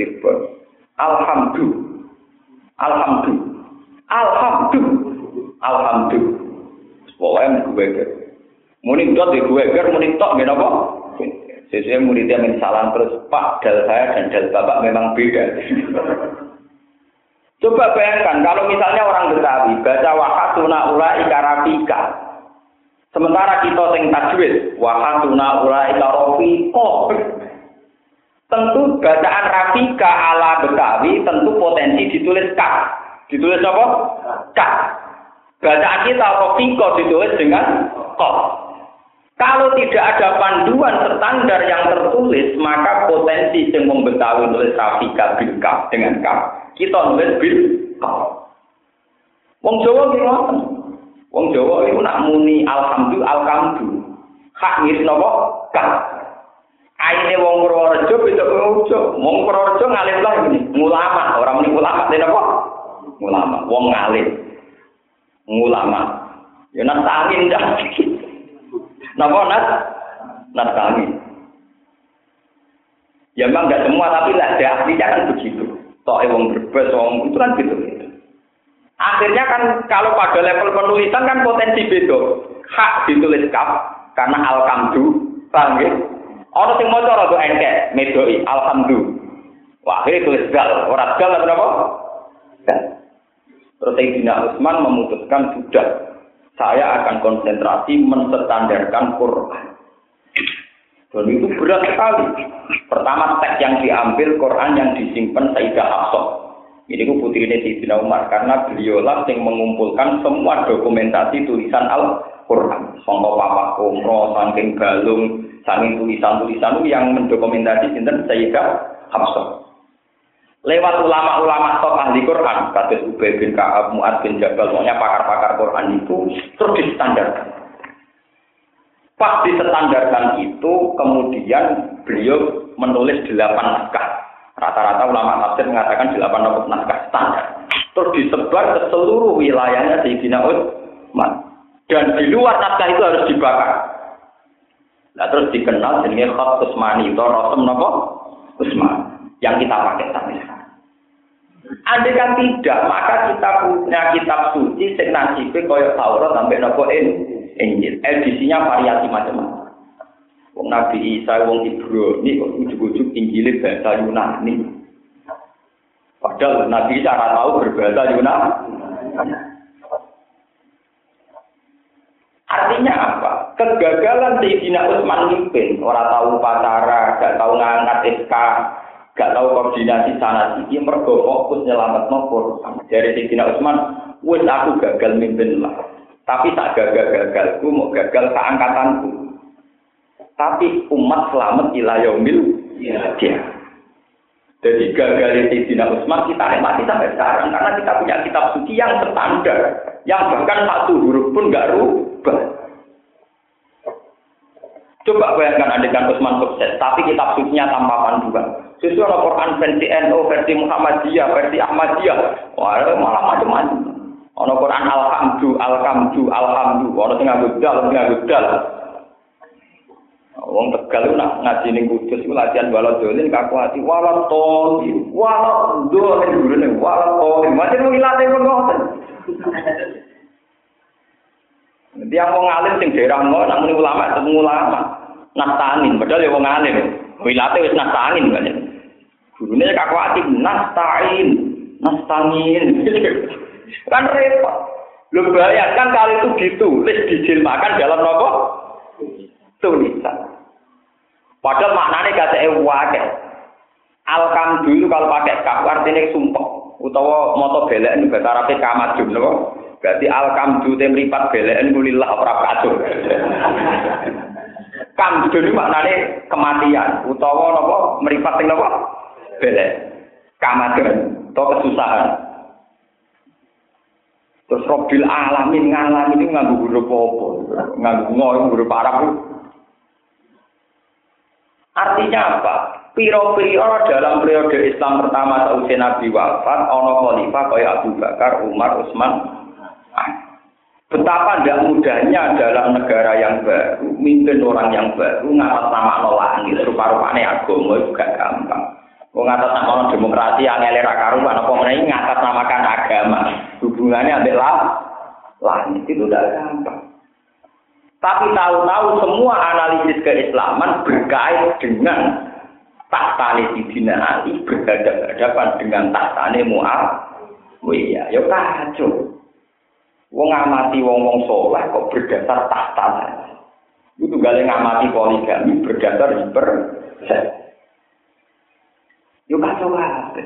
Alhamdulillah. Alhamdulillah. Alhamdulillah. Alhamdulillah. Pokoknya gue. Muni dot di gue ger, muni tok gak apa? Sesuai muridnya min salam terus Pak dal saya dan dal bapak memang beda. Coba bayangkan kalau misalnya orang Betawi baca wahasuna ula ikarafika. Sementara kita sing tajwid wahasuna ula ikarafika. Tentu bacaan Rafika ala Betawi tentu potensi ditulis K. Ditulis apa? K. Bacaan kita Rafika ditulis dengan K. Kalau tidak ada panduan standar yang tertulis, maka potensi yang membetawi nulis Rafika bil dengan kaf, kita nulis bil. Wong Jawa gimana? Wong Jawa itu nak muni alhamdulillah alhamdu. Hak ngiris nopo kaf. Aine wong Purworejo beda Purworejo. Wong Purworejo ngalim lah ini, ulama, orang muni ulama dene apa? Ulama, wong ngalim. Ulama. Ya nak angin dah. Napa nas? Nas kami. Ya memang tidak semua tapi lah aslinya kan begitu. Toh wong berbes wong itu kan gitu. Akhirnya kan kalau pada level penulisan kan potensi beda. Hak ditulis kaf karena alkamdu, paham? Orang sing maca rada engkek, medoi alhamdulillah. Wah, akhirnya tulis gal, ora gal apa? Terus Sayyidina Utsman memutuskan sudah saya akan konsentrasi menstandarkan Quran. Dan itu berat sekali. Pertama teks yang diambil Quran yang disimpan Sayyidah Hafsah. Ini ku putri ini Sayyidina Umar karena beliaulah yang mengumpulkan semua dokumentasi tulisan Al-Quran. Songkok papa umroh, saking galung, saking tulisan-tulisan yang mendokumentasi sinten Sayyidah Hafsah lewat ulama-ulama top ahli Quran, kata Ubay bin Ka'ab, Mu'ad bin Jabal, pokoknya pakar-pakar Quran itu terus distandarkan. Pas distandarkan itu, kemudian beliau menulis delapan naskah. Rata-rata ulama tafsir mengatakan delapan naskah standar. Terus disebar ke seluruh wilayahnya Sayyidina Utsman. Dan di luar naskah itu harus dibakar. Nah, terus dikenal jenenge Khat Usmani, itu Rasul Napa? Usman yang kita pakai sampai sekarang. Andai kan tidak, maka kita punya kitab suci sing nasibe kaya Taurat sampai nopo Injil. Edisinya variasi macam-macam. Wong Nabi Isa, wong Ibrani kok ujug-ujug Injil bahasa Yunani. Padahal Nabi Isa ora tahu berbahasa Yunani. Artinya apa? Kegagalan Sayyidina Utsman mimpin, orang tahu pacara, gak tahu ngangkat SK, gak tahu koordinasi sana sini mergo fokus nyelamat nopor dari Sayyidina Utsman wes aku gagal mimpin lah. Tapi tak gagal gagalku mau gagal keangkatanku. Tapi umat selamat ilayomil ya jadi gagal Sayyidina Utsman kita nikmati sampai sekarang. Karena kita punya kitab suci yang standar yang bahkan satu huruf pun gak rubah. Coba bayangkan adegan Utsman sukses, tapi kitab sucinya tanpa panduan. Sesuai ada Quran versi NU, versi Muhammadiyah, versi Ahmadiyah. Wah, malah macam-macam. Ono Quran alhamdu, alhamdu, alhamdu. Ono sing nganggo dal, sing nganggo dal. Wong Tegal itu nak ngaji ning Kudus iku latihan balon dolin kaku ati walau toli, walau dolin gurune walau toli. Macam mau ilate pun ngoten. Dia mau ngalim sing daerah ngono, nak ulama ketemu ulama. Nastanin, padahal ya wong alim. Wilate wis nastanin kan. Gurune kakwati nastain, nastangin. kan repot. Lu bayangkan kalau itu ditulis dijilmakan dalam nopo tulisan. Padahal maknanya kata ewake. Alkam dulu kalau pakai kaf artinya sumpah. Utawa moto belen bahasa Arab kamadun nopo. Berarti alkam dulu temripat belen kulillah ora kacau. Kam dulu maknanya kematian. Utawa nopo meripat nopo belek kamadan atau kesusahan. Terus robil alamin ngalamin ini nganggu huruf apa nganggu ngoy huruf Arab artinya apa? Piro-piro dalam periode Islam pertama sausai Nabi wafat ono khalifah kaya Abu Bakar Umar Utsman. Betapa tidak mudahnya dalam negara yang baru, mimpin orang yang baru, ngatas nama langit, rupa-rupanya agama juga gampang. Wong ngatas nama demokrasi yang elera karuan apa meneh ngatas namakan agama. Hubungannya adalah langit itu udah gampang. Tapi tahu-tahu semua analisis keislaman berkait dengan tahta Sidina Ali berhadapan dengan tahtane Muawiyah. Ya kacau. Wong ngamati wong-wong soleh kok berdasar tahta. Itu gale ngamati poligami berdasar hiper Yo kacau kabeh.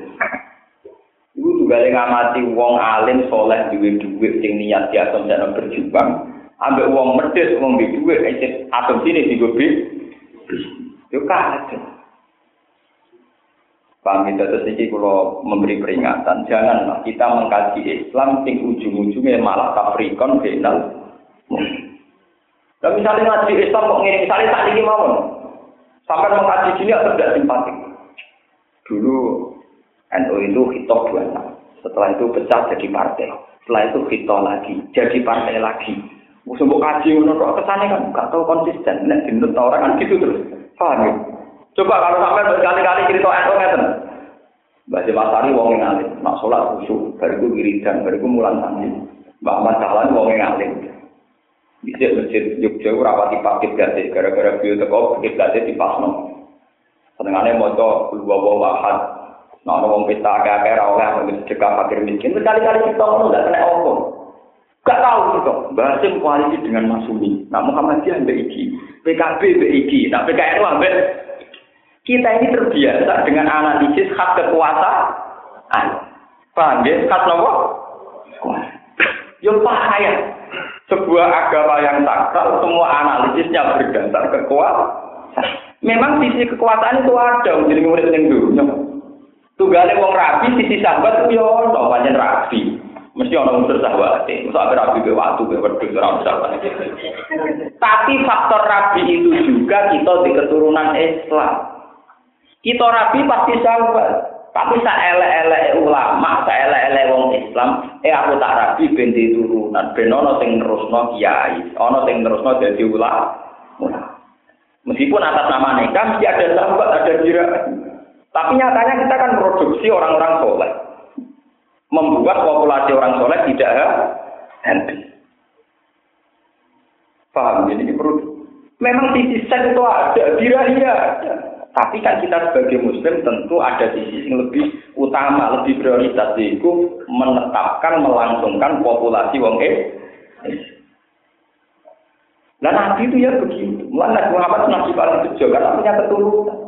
Iku juga ngamati wong alim soleh duwe duit sing niat biasa jangan berjuang. ambek wong medhit wong di dhuwit isih asumsine digo bis. Yo kacau. Paham itu terus ini kalau memberi peringatan, janganlah kita mengkaji Islam sing ujung-ujungnya malah kafrikon final. Dan misalnya ngaji Islam kok ngene, misalnya tak ini mau, sampai mengkaji sini atau tidak simpatik. Dulu NU itu hitop dua setelah itu pecah jadi partai, setelah itu hitop lagi, jadi partai lagi. Musuh kaji menurut kesannya kan nggak tahu konsisten, nek dinut orang kan gitu terus, paham ya? Coba kalau sampai berkali-kali cerita NU ngeten. Mbak Masari wong yang alim, nak sholat khusyuk, bariku wiridan, bariku mulan sanji. Mbak Ahmad Dahlan wong yang alim. Bisa masjid Jogja rapati pakit gade, gara-gara beliau teko pakit gade di pasno. Senengannya moto dua bawa wahad, nah wong pesta agak-agak rawleh, ambil sedekah fakir miskin. Berkali-kali kita ngomong nggak kena omong. Gak tahu gitu. Basim koalisi dengan Masumi. Nah Muhammadiyah mbak Iki, PKB mbak Iki, nah PKN mbak kita ini terbiasa dengan analisis hak kekuasaan. Paham ya? Hak apa? Yang bahaya. Sebuah agama yang sakral, semua analisisnya berdasar kekuasaan. Memang sisi kekuasaan itu ada, jadi murid yang dulu. Tunggalnya wong rapi, sisi sahabat itu ya ono, banyak rapi. Mesti orang unsur sahabat, mesti rapi ke waktu, ke wedus, sahabat. Tapi faktor rapi itu juga kita di keturunan Islam. Kita rapi pasti sahabat. Tapi saelek-elek ulama, saelek-elek wong Islam, eh aku tak rapi ben turunan, ben ana sing nerusno kiai, ana sing nerusno dadi ulama. Meskipun atas nama nikah mesti ada sahabat, ada jira. Tapi nyatanya kita kan produksi orang-orang soleh. Membuat populasi orang soleh tidak habis. Paham? Jadi ini perlu. Memang sisi sen itu ada, dirahia ada. Tapi kan kita sebagai muslim tentu ada sisi yang lebih utama, lebih prioritas yaitu menetapkan, melangsungkan populasi wong eh. Nah Nabi itu ya begitu. Mulai Muhammad Nabi paling bejo karena punya keturunan.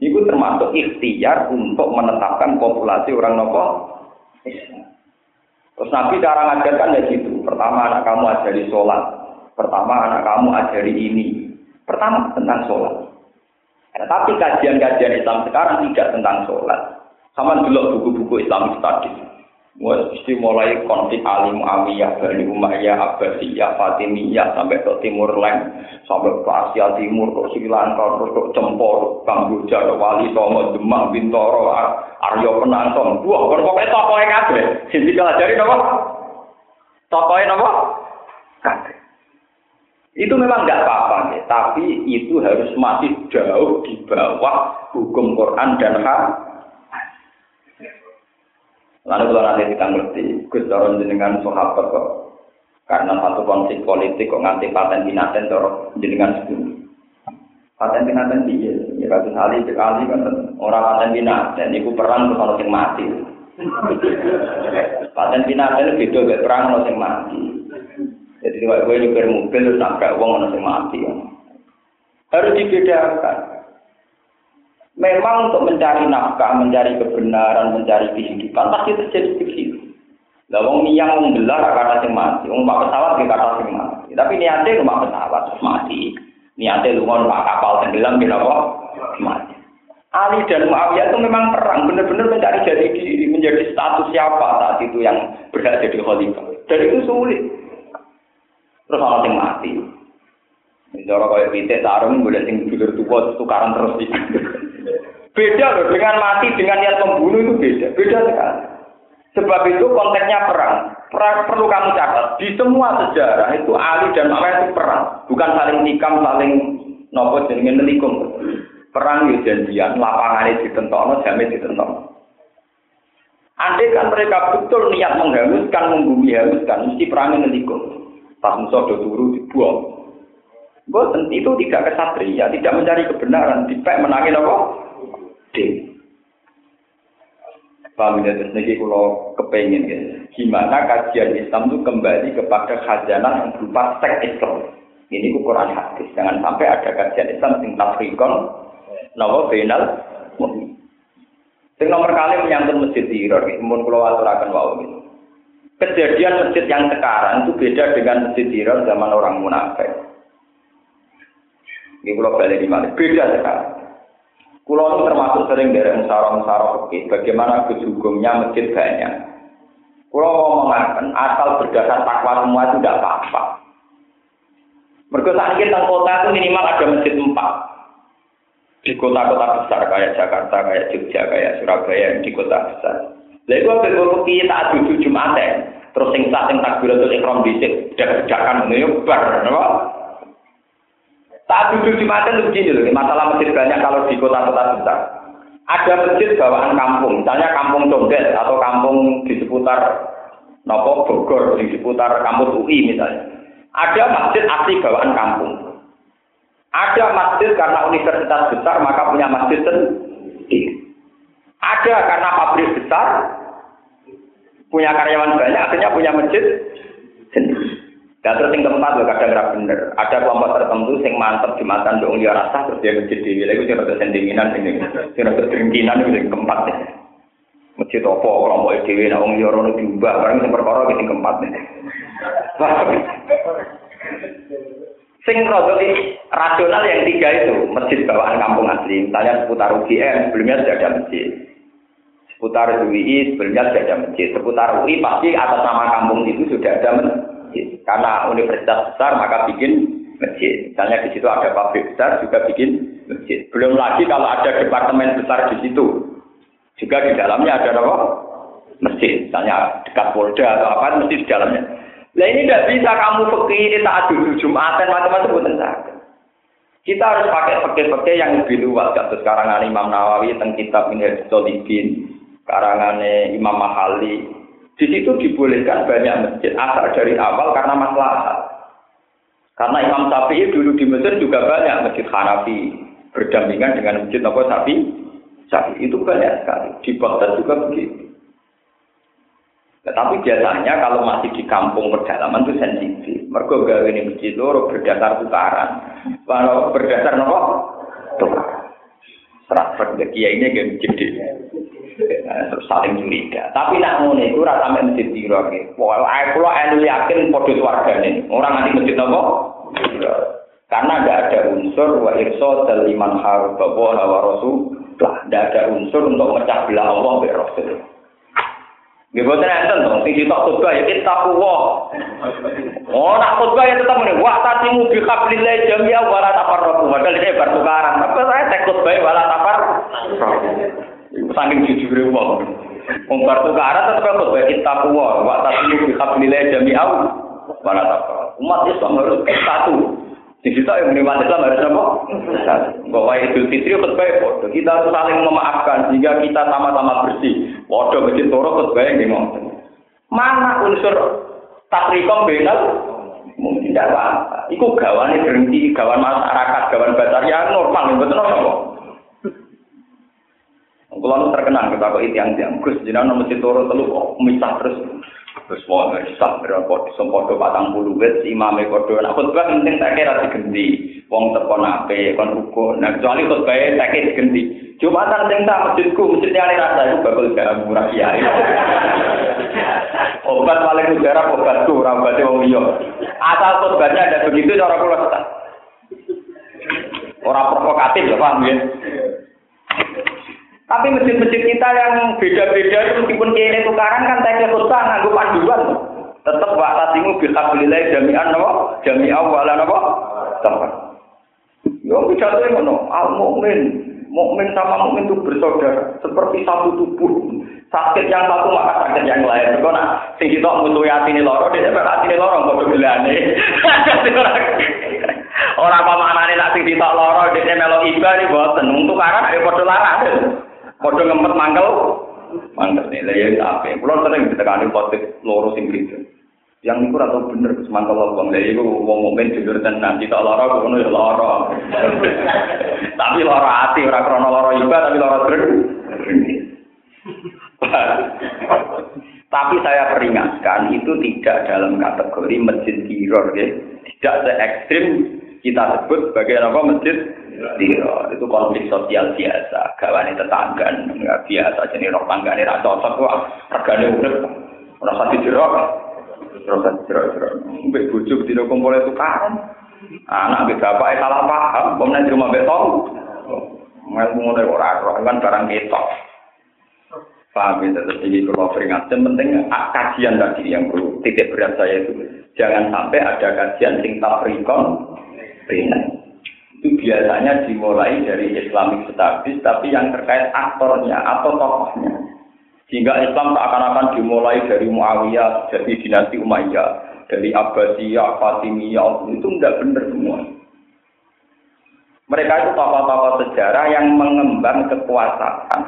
Itu termasuk ikhtiar untuk menetapkan populasi orang nopo Terus Nabi cara ngajarkan ya gitu. Pertama anak kamu ajari sholat. Pertama anak kamu ajari ini. Pertama tentang sholat. Nah, tapi kajian-kajian Islam sekarang tidak tentang sholat. Sama dulu buku-buku Islam tadi. Mesti mulai konflik Ali Muawiyah, Bani Umayyah, Abbasiyah, Fatimiyah, sampai ke Timur Leng, sampai ke Asia Timur, ke Sri Lanka, terus ke Cempor, Kamboja, ke Wali Songo, Demak, Bintoro, Aryo Penantong. Wah, kan pokoknya tokohnya kabeh. Sini pelajari apa? Tokohnya apa? Kabeh. Itu memang nggak apa-apa, tapi itu harus masih jauh di bawah hukum Quran dan hak. Lalu kalau nanti kita ngerti, Gus Doron jenengan sahabat kok. Karena satu konflik politik kok nganti paten binaten dorong jenengan sebelum. Paten binaten dia, ya kasus Ali sekali kan orang paten binaten, itu perang kalau mati. Paten binaten itu beda perang kalau mati. Jadi kalau gue nyupir mobil terus nabrak uang orang mati. Harus dibedakan. Memang untuk mencari nafkah, mencari kebenaran, mencari kehidupan pasti terjadi begitu. Lah wong niyang wong belar kata sing mati, wong pak pesawat ke kata sing mati. Tapi niatnya rumah pesawat terus mati. Niatnya lungon pak kapal tenggelam kira apa? Mati. Ali dan Muawiyah itu memang perang, benar-benar mencari jadi diri, menjadi status siapa saat itu yang berhak jadi khalifah. Dan itu sulit. Terus orang yang mati. Cara kayak pitik sarung boleh sing dulur tua tukaran terus di. Beda loh dengan mati dengan niat membunuh itu beda, beda sekali. Sebab itu konteksnya perang. Perang perlu kamu catat. Di semua sejarah itu Ali dan Muawiyah itu perang, bukan saling nikam, saling nopo jenenge nelikum. Perang yo janjian, lapangane ditentokno, jame ditentokno. Andai kan mereka betul niat menghanguskan, membumi hanguskan, mesti perangnya nelikum. Pas musuh turu dibuang. Boten itu tidak kesatria, tidak mencari kebenaran, dipek menangin apa? Ding. Paham ya, terus niki kalau kepengen ya. Gimana kajian Islam itu kembali kepada khazanah yang berupa seks Islam. Ini ukuran hadis. Jangan sampai ada kajian Islam yang tafrikon, nawa final, Sing nomor kali menyangkut masjid Tiror, mun kula aturaken wau gitu. kejadian masjid yang sekarang itu beda dengan masjid Hira zaman orang munafik. Ini kalau balik di mana? Beda sekarang. Kulo termasuk sering dari musara-musara oke. Bagaimana kejugumnya masjid banyak. Kulo ngomongkan asal berdasar takwa semua itu tidak apa-apa. Saat ini kota itu minimal ada masjid empat. Di kota-kota besar kayak Jakarta, kayak Jogja, kayak Surabaya, di kota besar. Lalu itu apa gue saat duduk Jumat terus sing sah sing takbiratul ikram dhisik, dak-dakan ngene bar? Saat duduk Jumatan itu begini loh, masalah masjid banyak kalau di kota-kota besar. Ada masjid bawaan kampung, misalnya kampung Condet atau kampung di seputar Nopo Bogor, di seputar kampus UI misalnya. Ada masjid asli bawaan kampung. Ada masjid karena universitas besar maka punya masjid sendiri. Ada karena pabrik besar punya karyawan banyak akhirnya punya masjid sendiri. Dan terus yang keempat lo kadang nggak bener. Ada kelompok tertentu yang mantep jumatan dong dia rasa terus dia masjid di wilayah itu rada sendinginan ini, rada dengkinan itu yang keempat nih. Masjid apa kelompok dewi nah wong liya rono diubah barang sing perkara sing keempat nih. Sing rasional yang tiga itu masjid bawaan kampung asli. Misalnya seputar UGM sebelumnya sudah ada masjid. Seputar UI sebelumnya sudah ada masjid. Seputar UI pasti atas nama kampung itu sudah ada masjid masjid. Karena universitas besar maka bikin masjid. Misalnya di situ ada pabrik besar juga bikin masjid. Belum lagi kalau ada departemen besar di situ. Juga di dalamnya ada apa? Masjid. Misalnya dekat Polda atau apa, mesti di dalamnya. Nah ini tidak bisa kamu pergi ini tak duduk Jumatan macam-macam pun Kita harus pakai pakai-pakai yang lebih luas. Kasus karangan Imam Nawawi tentang kitab Minhaj Solihin, karangan Imam Mahali, di situ dibolehkan banyak masjid asal dari awal karena masalah. Karena Imam Syafi'i dulu di Mesir juga banyak masjid Hanafi berdampingan dengan masjid apa Syafi'i. Syafi'i itu banyak sekali. Di Baghdad juga begitu. Tetapi biasanya kalau masih di kampung pedalaman itu sensitif. Mereka gawe ini masjid loro berdasar tukaran. Kalau berdasar apa? Tukaran. Serat kiai ini gak masjid terus saling curiga. Tapi nak ngono iku ora sampe masjid piro iki. Pokoke kula elu yakin padha swargane. Ora nganti masjid apa? Karena tidak ada unsur wa irsa liman harba wa rasul. Lah, tidak ada unsur untuk mecah belah Allah be Rasul. Nggih boten enten to, sing ditok khotbah ya taqwa. Oh, nak khotbah ya tetap muni wa tatimu bi hablillah jami'a wa la tafarraqu. Padahal ini bertukaran. Tapi saya tek khotbah wa la tafarraqu. Saking jujur wong. Wong bar tukaran tetep kok bae takwa, wa tasmu bi hablillah jami'au. Wala takwa. Umat Islam harus satu. Di situ yang menerima Islam harus apa? Bahwa Idul Fitri khutbah foto. Kita saling memaafkan sehingga kita sama-sama bersih. Waduh masjid toro khutbah yang ngomong. Mana unsur takrikom benal? Mungkin tidak apa-apa. Iku gawan berhenti, gawan masyarakat, gawan batar ya normal, betul apa? Kalau terkenal kita kok itu yang yang Gus jenengan nomor turu telu kok misah terus. Terus mau misah berapa sempodo patang puluh. Wes imame kodo nah khutbah penting tak kira diganti wong tekon ape kon ruko nah kecuali khutbah tak kira diganti Jumatan sing tak masjidku masjidnya ali rasa itu bakal gak murah kiai obat paling udara obatku ora obate wong liya. Asal khutbahnya ada begitu cara kula ora provokatif ya paham ya tapi masjid-masjid kita yang beda-beda itu meskipun kiai tukaran kan tanya khutbah nganggo panduan. Tetap wa tasimu bil hablillah jami'an napa? Jami'a wa la napa? Tempat. Yo bicara ngono, al mukmin, mukmin sama mukmin itu bersaudara, seperti satu tubuh. Sakit yang satu maka sakit yang lain. Kok nak sing kita musuhi atine loro, dia sampe atine loro padha gelane. Ora apa maknane nak sing ditok loro, dia melok iba iki boten. Untuk arah ayo padha larang. Padha ngempet mangkel. Mangkel nih, ya apa? Kulo sering ditekani khotib loro sing gitu. Yang niku ora bener semangkel wong lha iku wong mukmin jujur tenan kita lara ngono ya lara. tapi lara ati ora krana lara iba tapi lara dreng. tapi saya peringatkan itu tidak dalam kategori masjid kiror ya. Tidak se ekstrim kita sebut sebagai apa masjid Tiro, itu konflik sosial biasa, gawane tetangga, nggak biasa, jadi roh tangga ini rasa cocok, wah, regane urip, Rasa dijerok. Rasa dijerok-jerok. Mbek bojo kumpul tukaran. Anak mbek bapak salah paham, pemenang di rumah beton. Mel ngono ora ora kan barang ketok. Paham ya, terus ini kalau peringatkan, penting kajian tadi yang perlu titik berat saya itu. Jangan sampai ada kajian sing tafrikon, Itu biasanya dimulai dari Islamic Studies, tapi yang terkait aktornya atau tokohnya. Sehingga Islam seakan-akan dimulai dari Muawiyah, jadi dinasti Umayyah, dari Abbasiyah, Fatimiyah, itu enggak benar semua. Mereka itu tokoh-tokoh sejarah yang mengembang kekuasaan.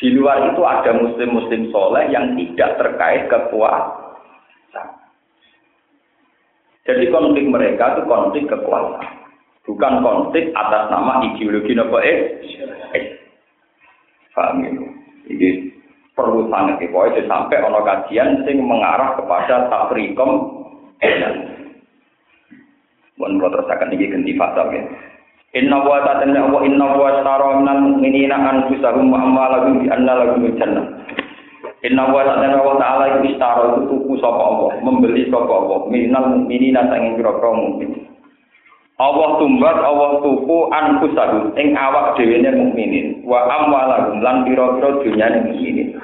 Di luar itu ada muslim-muslim soleh yang tidak terkait kekuasaan. Jadi konflik mereka itu konflik kekuasaan. Bukan konflik atas nama ideologi nopo eh. Paham ya? Ini perlu sangat pokoknya sampai ono kajian sing mengarah kepada tafrikom Mohon kalau terus ini ganti fasal ya. Inna wa ta'ala wa inna wa tara minal mu'minina anfusahum wa amwalahum bi anna jannah. Inna wa ta'ala wa ta'ala iku istara itu tuku sapa Allah, membeli sapa Allah. Minal mu'minina sanging pira-pira mukmin. Allah tumbat Allah tuku anfusahum ing awak dhewe mukminin wa amwalahum lan pira-pira dunyane mukminin.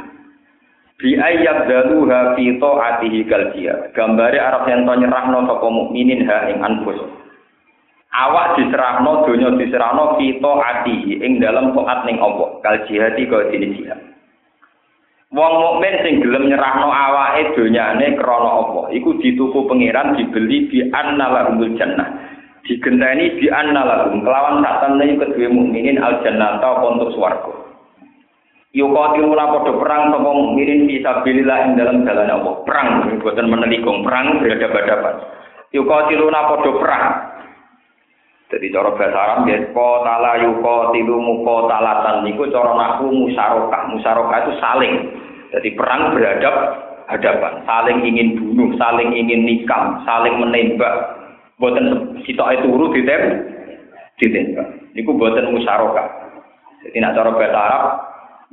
Bi ayat daluha fi ta'atihi kal Gambare Arab yen to nyerahno sapa mukminin ha ing anfusahum awak diserahno donya diserahno kita ati ing dalam taat ning Allah. Kal jihadi kaya dene jihad wong mukmin sing gelem nyerahno awake donyane krana apa? Iku dituku pangeran dibeli bi annalahumul jannah. Digenteni bi annalahum kelawan sak temene kedue mukminin al jannah ta untuk swarga? Yukotiluna podo perang sapa mukminin bisa sabilillah ing dalam jalan Allah? Perang boten menelikung. Perang berhadapan-hadapan Yukotiluna podo perang Jadi cara bahasa Arab ya kotala yuko tilu muko talatan niku cara naku musarokah musarokah itu saling. Jadi perang beradab hadapan, saling ingin bunuh, saling ingin nikam, saling menembak. Buatan sitok itu urut ditem, ditembak. Niku buatan musarokah. Jadi nak cara bahasa Arab,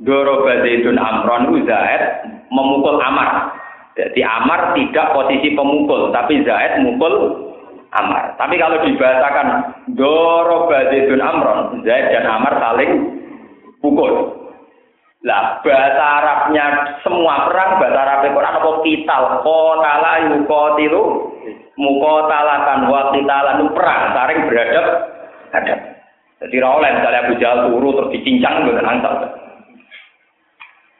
Doro Zaidun Amron Zaid memukul Amar. Jadi Amar tidak posisi pemukul, tapi Zaid mukul Amar. Tapi kalau dibahasakan Doro Zaidun Amron, Zaid dan Amar saling pukul. Lah bahasa Arabnya semua perang bahasa Arab Quran apa kital qatala yuqatilu muqatalatan wa perang saling beradab hadap. Jadi ra oleh misalnya Abu Jahal turu terus dicincang mboten angsal.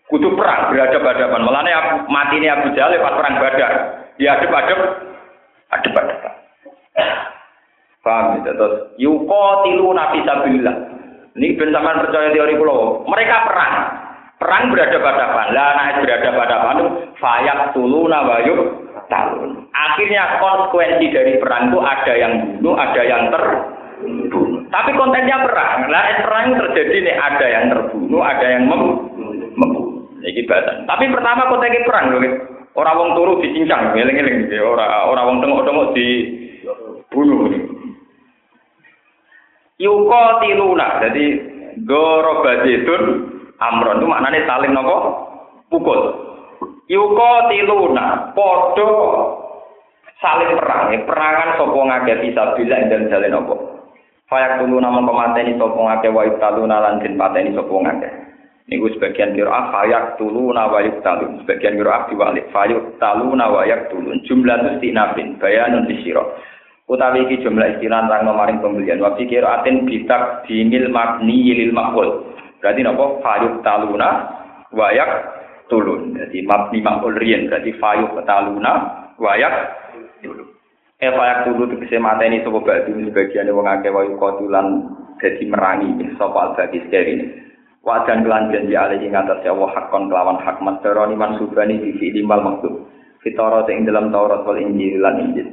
Kudu perang beradab-hadapan. Mulane mati ini Abu Jahal pas perang Badar. Dia adep-adep adep-adep. Paham ya? Terus tilu nabi sabilillah. Ini ben percaya teori pulau. Mereka perang. Perang berada pada Lah naik berada pada itu fayak tulu nawayuk talun. Akhirnya konsekuensi dari perang itu ada yang bunuh, ada yang terbunuh. Tapi kontennya perang. Lah perang terjadi nih ada yang terbunuh, ada yang membunuh. Ini. Tapi pertama kontennya perang loh. Orang wong turu dicincang, ngeling-ngeling gitu. Orang orang wong tengok-tengok di bunuh. Yuko tiluna, jadi goro badetun amron itu maknanya saling nopo pukul. Yuko tiluna, podo saling perang, ya, perangan sopo ngake bisa bila dan jalan nopo. Fayak tulu nama pemateni sopo ngake wa taluna lan den pateni sopo ngake. Niku sebagian kira fayak tuluna wa talun, sebagian kira diwalik fayak taluna wa tulun. Jumlah itu sinabin, bayanun disiro utawi iki jumlah istilah rang maring pembelian. Wa kira aten bitak dinil mabni lil maqul. Berarti napa? Fayuk taluna wayak tulun. Jadi mabni maqul riyen berarti fayuk taluna wayak tulun. Eh fayak tulun tegese mateni sapa badu sebagian wong akeh wayu kotulan dadi merangi sapa al-badi ini. Wajan kelan janji alih ing atas Allah hakon kelawan hak masteroni mansubani di fi'li mal maktub fitara ing dalam Taurat wal Injil lan Injil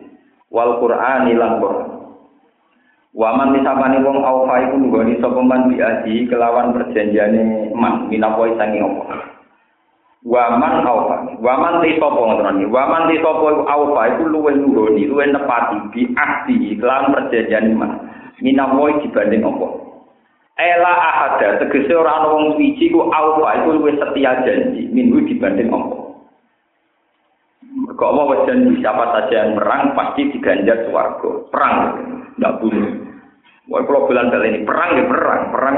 wal Qur'an lan Qur'an. Waman disapani wong aufa iku nggoni sapa man biaji kelawan perjanjiane man minawa sangi apa. Waman aufa. Waman ti sapa ngoten Waman ti sapa aufa iku luwih nggoni, luwih nepati biaji kelawan perjanjiane man minawa dibanding apa. Ela ahada tegese ora ana wong suci ku aufa iku luwih setia janji minggu dibanding apa. Kok Allah wajan siapa saja yang perang pasti diganjar swarga. Perang, tidak bunuh. Wah, kalau bilang kali ini perang ya perang, perang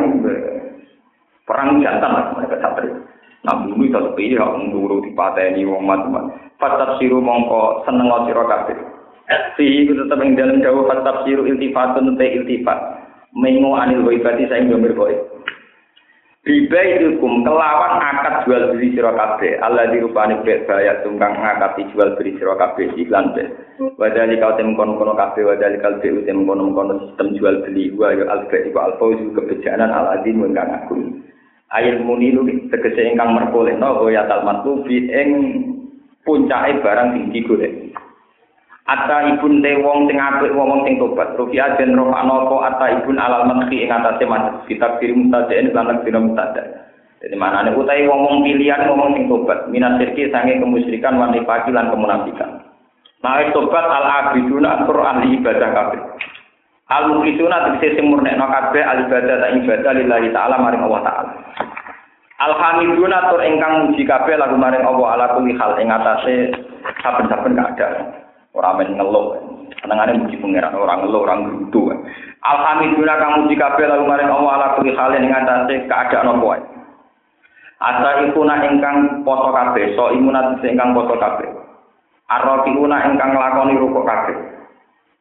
perang jantan lah mereka satria. Nah, bunuh itu sepi ya, nguru di pateni wong macam Fatab siru mongko seneng sira kabeh. Fihi itu tetap yang dalam jauh fatab siru iltifatun te iltifat. Mengo anil waibati saya ngambil boy. Bibaitukum kelawan akad jual beli sira kabeh. Allah dirupani bet bayar tungkang ngakati jual beli sira kabeh iklan be. Wadali kau tem kono kono kabeh wadali kau tem tem kono kono sistem jual beli wa yo alfa iku alfa itu kebijakan al adim ingkang. Ail munilu tegese ingkang merkolehno ya talmatu fi ing barang sing digolek. Ata ibun te wong sing apik wong sing tobat. Rufi ajen roh anopo ata ibun alal madhi ing atase mas kitab kirim mutajain lan kirim mutada. Jadi mana nih utai wong pilihan ngomong sing tobat. Minat sirki sange kemusyrikan wanita lan kemunafikan. Nah tobat al abiduna atur ahli ibadah kabeh. Al mukhisuna tegese sing murnekno kabeh al ibadah ta ibadah lillahi taala maring Allah taala. Alhamdulillah tur ingkang muji kabeh lagu maring Allah ala kulli hal ing atase saben-saben keadaan. Orang main ngeluh. Senengane muji pangeran, orang ngeluh, orang gerutu. Alhamdulillah kamu jika bela kemarin Allah ala kulli halin ing atase keadaan apa wae. Asa ikuna ingkang poso kabeh, so imunat ingkang poso kabeh. Arrofiuna ingkang lakoni rukuk kabeh.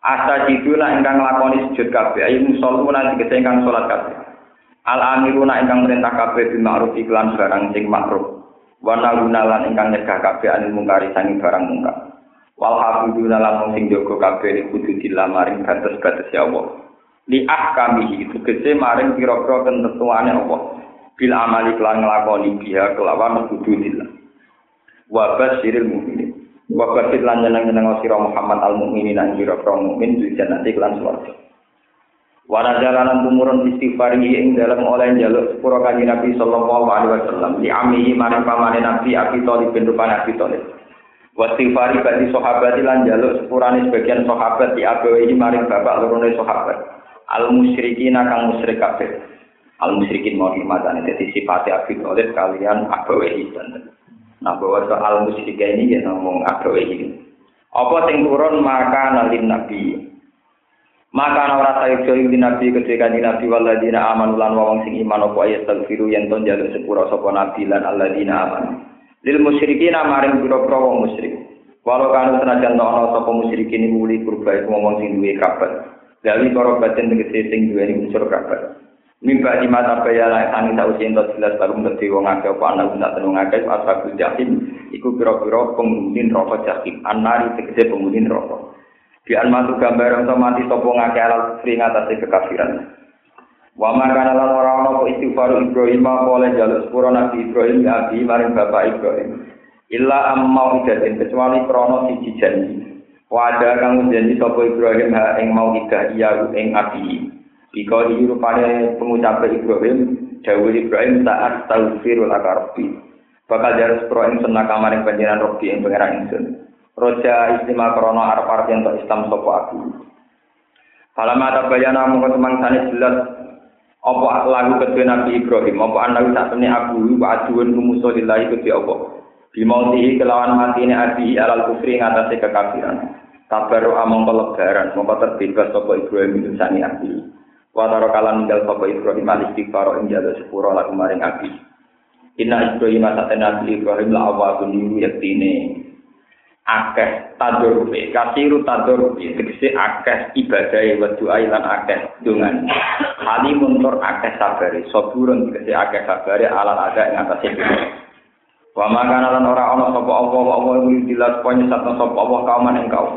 Asa jiduna ingkang lakoni sujud kabeh. Ayo musoluna dikete ingkang salat kabeh. Al amiruna ingkang merintah kabeh bima'ruf iklan barang sing makruf. Wa lan ingkang nyegah kabeh anil mungkari sanging barang mungkar. Wal hafiduna lan sing jaga kabeh kudu dilamaring batas-batas ya Allah. Li itu kese maring pira-pira ketentuane Allah. Bil amali kelan nglakoni biha kelawan kudu dillah wa basyiril mukminin wa basyir lan nyeneng-nyeneng sira Muhammad al mukminin lan pira-pira mukmin di jannati kelan swarga. Wana jalanan tumurun istighfar ing dalam oleh jaluk sepura kanji Nabi Sallallahu Alaihi Wasallam. Di amihi maring pamane Nabi Abi Thalib bin Rupan Abi Thalib Wasifari bagi sahabat lan jaluk sepurane sebagian sahabat di abawi maring bapak lorone sahabat. Al musyrikin kang musyrik kabeh. Al musyrikin mau dimatane dadi sifate Abi Thalib kalian abawi Nah bahwa soal musyrik ini ya ngomong abawi Apa sing turun maka nalin nabi. Maka ora sayo joyo di nabi ketika di nabi waladina aman lan wong sing iman apa ayat tagfiru yen ton jaluk sepura sapa nabi lan alladzina aman. Lil musyrikin maring pira-pira wong musyrik. Walau kanu senajan ana sapa musyrikin iku muli kurba iku wong sing duwe kabar dari para batin tegese sing duwe unsur kabar mimba di mata kaya lan ani tau sing jelas baru dadi wong akeh apa ana guna tenung akeh asal jahim iku pira-pira pengunin rokok jahim. Anari tegese pengunin rokok di almatu gambar untuk mati sapa ngake alal kufri kekafiran Wa makana lan ora ana apa istighfar Ibrahim oleh jaluk sepuro Nabi Ibrahim ya abi maring bapak Ibrahim. Illa ammau idatin kecuali krono siji janji. Wada kang janji sapa Ibrahim ha ing mau idah iya ing abi. Iki rupane pengucap Ibrahim dawuh Ibrahim saat taufirul akarbi. Bakal jaluk sepuro ing senaka kamaring panjenengan Robi ing pangeran ingsun. Roja istimewa krono arep-arep yen Islam sapa aku. Falamma tabayyana mung sane jelas apa lagu kedua Nabi Ibrahim? Apa anak tak temui abu wa aduan kumuso lillahi kedua apa? Bimauti kelawan ini abi alal kufri ngatasi kekafiran. Tabaru among pelebaran mongko terbebas sopo Ibrahim itu sani abi. Wataro kalan ninggal sopo Ibrahim al istighfar ing jalo sepuro lagu maring abi. Inna Ibrahim asate Nabi Ibrahim la awalun yaktine akeh tadurrufe kasiru tadurrufe tegese akeh ibadah wa doa lan akeh dungan. Hali muntur akeh sabare saburun tegese akeh sabare alat ada ing atase wa makana lan ora ana sapa apa apa iki dilas ponya satu sapa apa kaum ing kaum.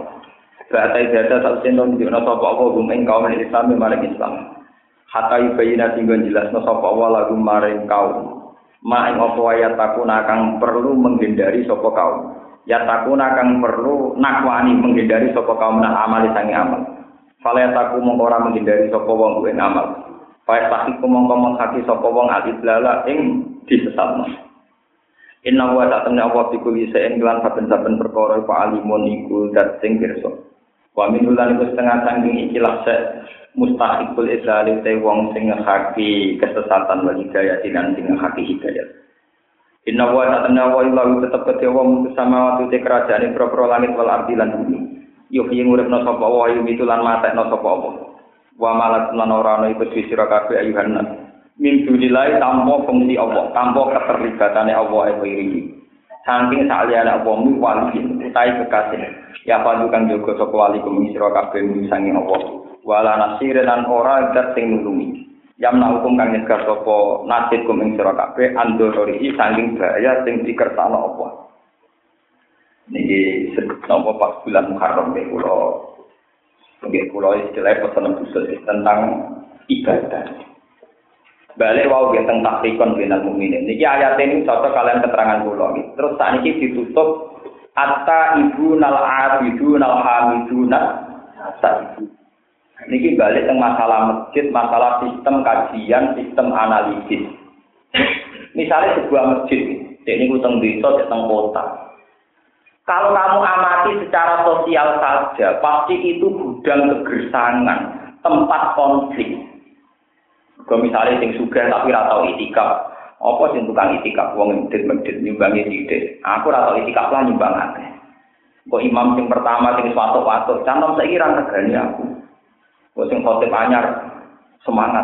Bata ibadah tak sendo di ana sapa apa gum ing kaum Islam maring Islam. Hatta yubayina tinggal jelas no sapa apa lagu maring kaum. Ma ing apa ayat takuna kang perlu menghindari sapa kaum ya takuna kang perlu nakwani menghindari sapa kaum nak amal sangi amal. Fala ya taku mongko menghindari sapa wong kuwi amal. Fa tahi mongko menghati sapa wong aliblala ing disesatno. Inna wa ta temne apa iku bisa ing lan saben-saben perkara iku alimun iku dat sing pirsa. Wa iku setengah sangking ikilah se mustahikul islali te wong sing ngaki kesesatan wa hidayah dan sing ngaki hidayah Inna wa ta'ala wa illahu tetep kedhe wong sama waktu te kerajaan pro-pro langit wal ardi lan bumi. Yo piye nguripno sapa wa yu mitulan matekno sapa apa. Wa malak lan ora ana iku sira kabeh ayuhan nas. Min dunilai tanpa fungsi Allah, tanpa keterlibatane Allah e iki. Saking saliyane apa mi wali utai kekasih. Ya pandu kang jaga sapa wali kumi sira kabeh sange Allah. Wala nasir lan ora dat sing nulungi. Yamna hukum kang nyegah sapa nasib kum ing sira kabeh andorori saking bahaya sing dikersakno apa. Niki napa pas bulan Muharram nek kula nggih kula istilah pesen khusus tentang ibadah. Balik wau nggih tentang takrikon binal mukminin. Niki ayat ini cocok kalian keterangan kula. Terus saat ini ditutup Atta ibu nal abidu nal hamidu nal Niki balik tentang masalah masjid, masalah sistem kajian, sistem analisis. Misalnya sebuah masjid, ini utang desa, tentang kota. Kalau kamu amati secara sosial saja, pasti itu gudang kegersangan, tempat konflik. Kalau misalnya sing suka tapi ratau itikaf, apa sing tukang itikaf wong medit medit nyumbangi sidik. Aku ratau itikaf lah nyumbang aneh. Kok imam sing pertama sing suatu waktu, cantom saya kira aku. Kok sing khotib anyar semangat.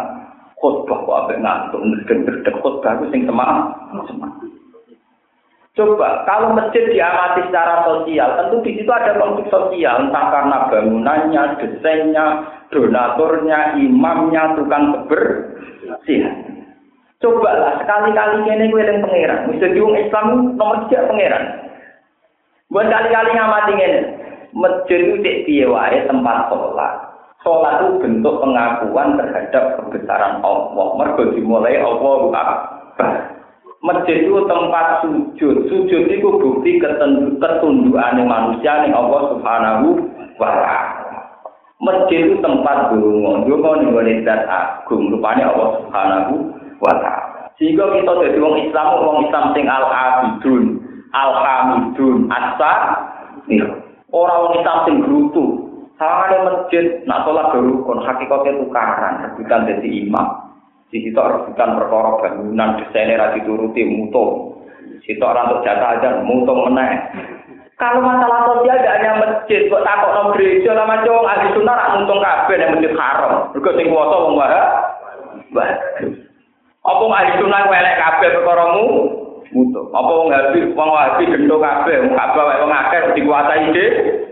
Khotbah kok ape ngantuk ngedek-ngedek khotbah ku sing semangat. Semangat. Coba kalau masjid diamati secara sosial, tentu di situ ada konflik sosial, entah karena bangunannya, desainnya, donaturnya, imamnya, tukang kebersihan. Coba lah sekali-kali ini gue yang pangeran. Mesti diung Islam nomor tiga pangeran. Buat kali-kali ngamati ini. Masjid itu cek tempat sholat. Sholat itu bentuk pengakuan terhadap kebesaran Allah. Mergo dimulai Allah Akbar. Masjid itu tempat sujud. Sujud itu bukti ketundukan manusia nih Allah Subhanahu wa taala. Masjid itu tempat dungo, dungo nih boleh dat agung. Rupanya Allah Subhanahu wa taala. Sehingga kita jadi orang Islam, orang Islam sing al abidun, al hamidun, asa, orang Islam sing gerutu, ada masjid, nak sholat berukun, hakikatnya tukaran, rebutan jadi imam. Di situ rebutan perkara bangunan, desainnya rasi turuti, mutung. Situ orang untuk jatah aja, mutung meneh. Kalau masalah sosial tidak hanya masjid, kok takut no gereja lama cowok ahli sunnah rak mutung kabeh yang masjid haram. Mergo sing kuwasa wong wae. Apa ahli sunnah welek kabeh perkara mu? Mutung. Apa wong habis wong wahabi gendho kabeh, wong kabeh wong akeh dikuasai dhewe.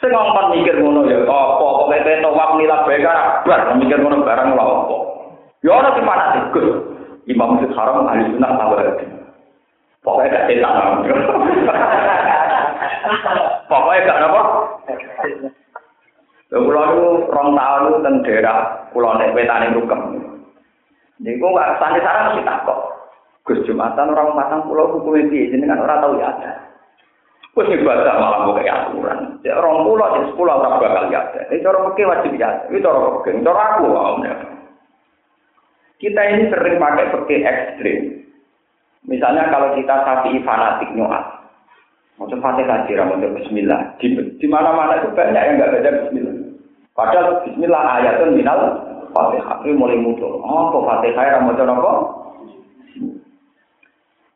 Sing ngomong mikir ngono ya apa pokoke tawaf nilai bae bar mikir ngono barang lha apa. Ya ora sing fanatik Gus. Imam Masjid Haram ahli sunnah tabarati. Pokoknya gak setan. Pokoknya gak apa? Lha kula niku rong taun niku teng daerah kula nek wetane rukem. Niku gak santai sarang mesti takok. Gus Jumatan orang matang pulau hukumnya piye jenengan ora tau ya ada. Wes ibadah malah kayak aturan. Ya orang pulau, jadi sepuluh tak bakal ya. Ini cara pakai wajib ya. Ini cara pakai, cara aku ya. Kita ini sering pakai pakai ekstrim. Misalnya kalau kita sapi fanatik nyoat, macam fatihah kira mau Bismillah. Di, di mana-mana itu banyak yang nggak baca Bismillah. Padahal Bismillah ayatun minal fatihah. Ini mulai mutu. Oh, kok fatihah mau apa?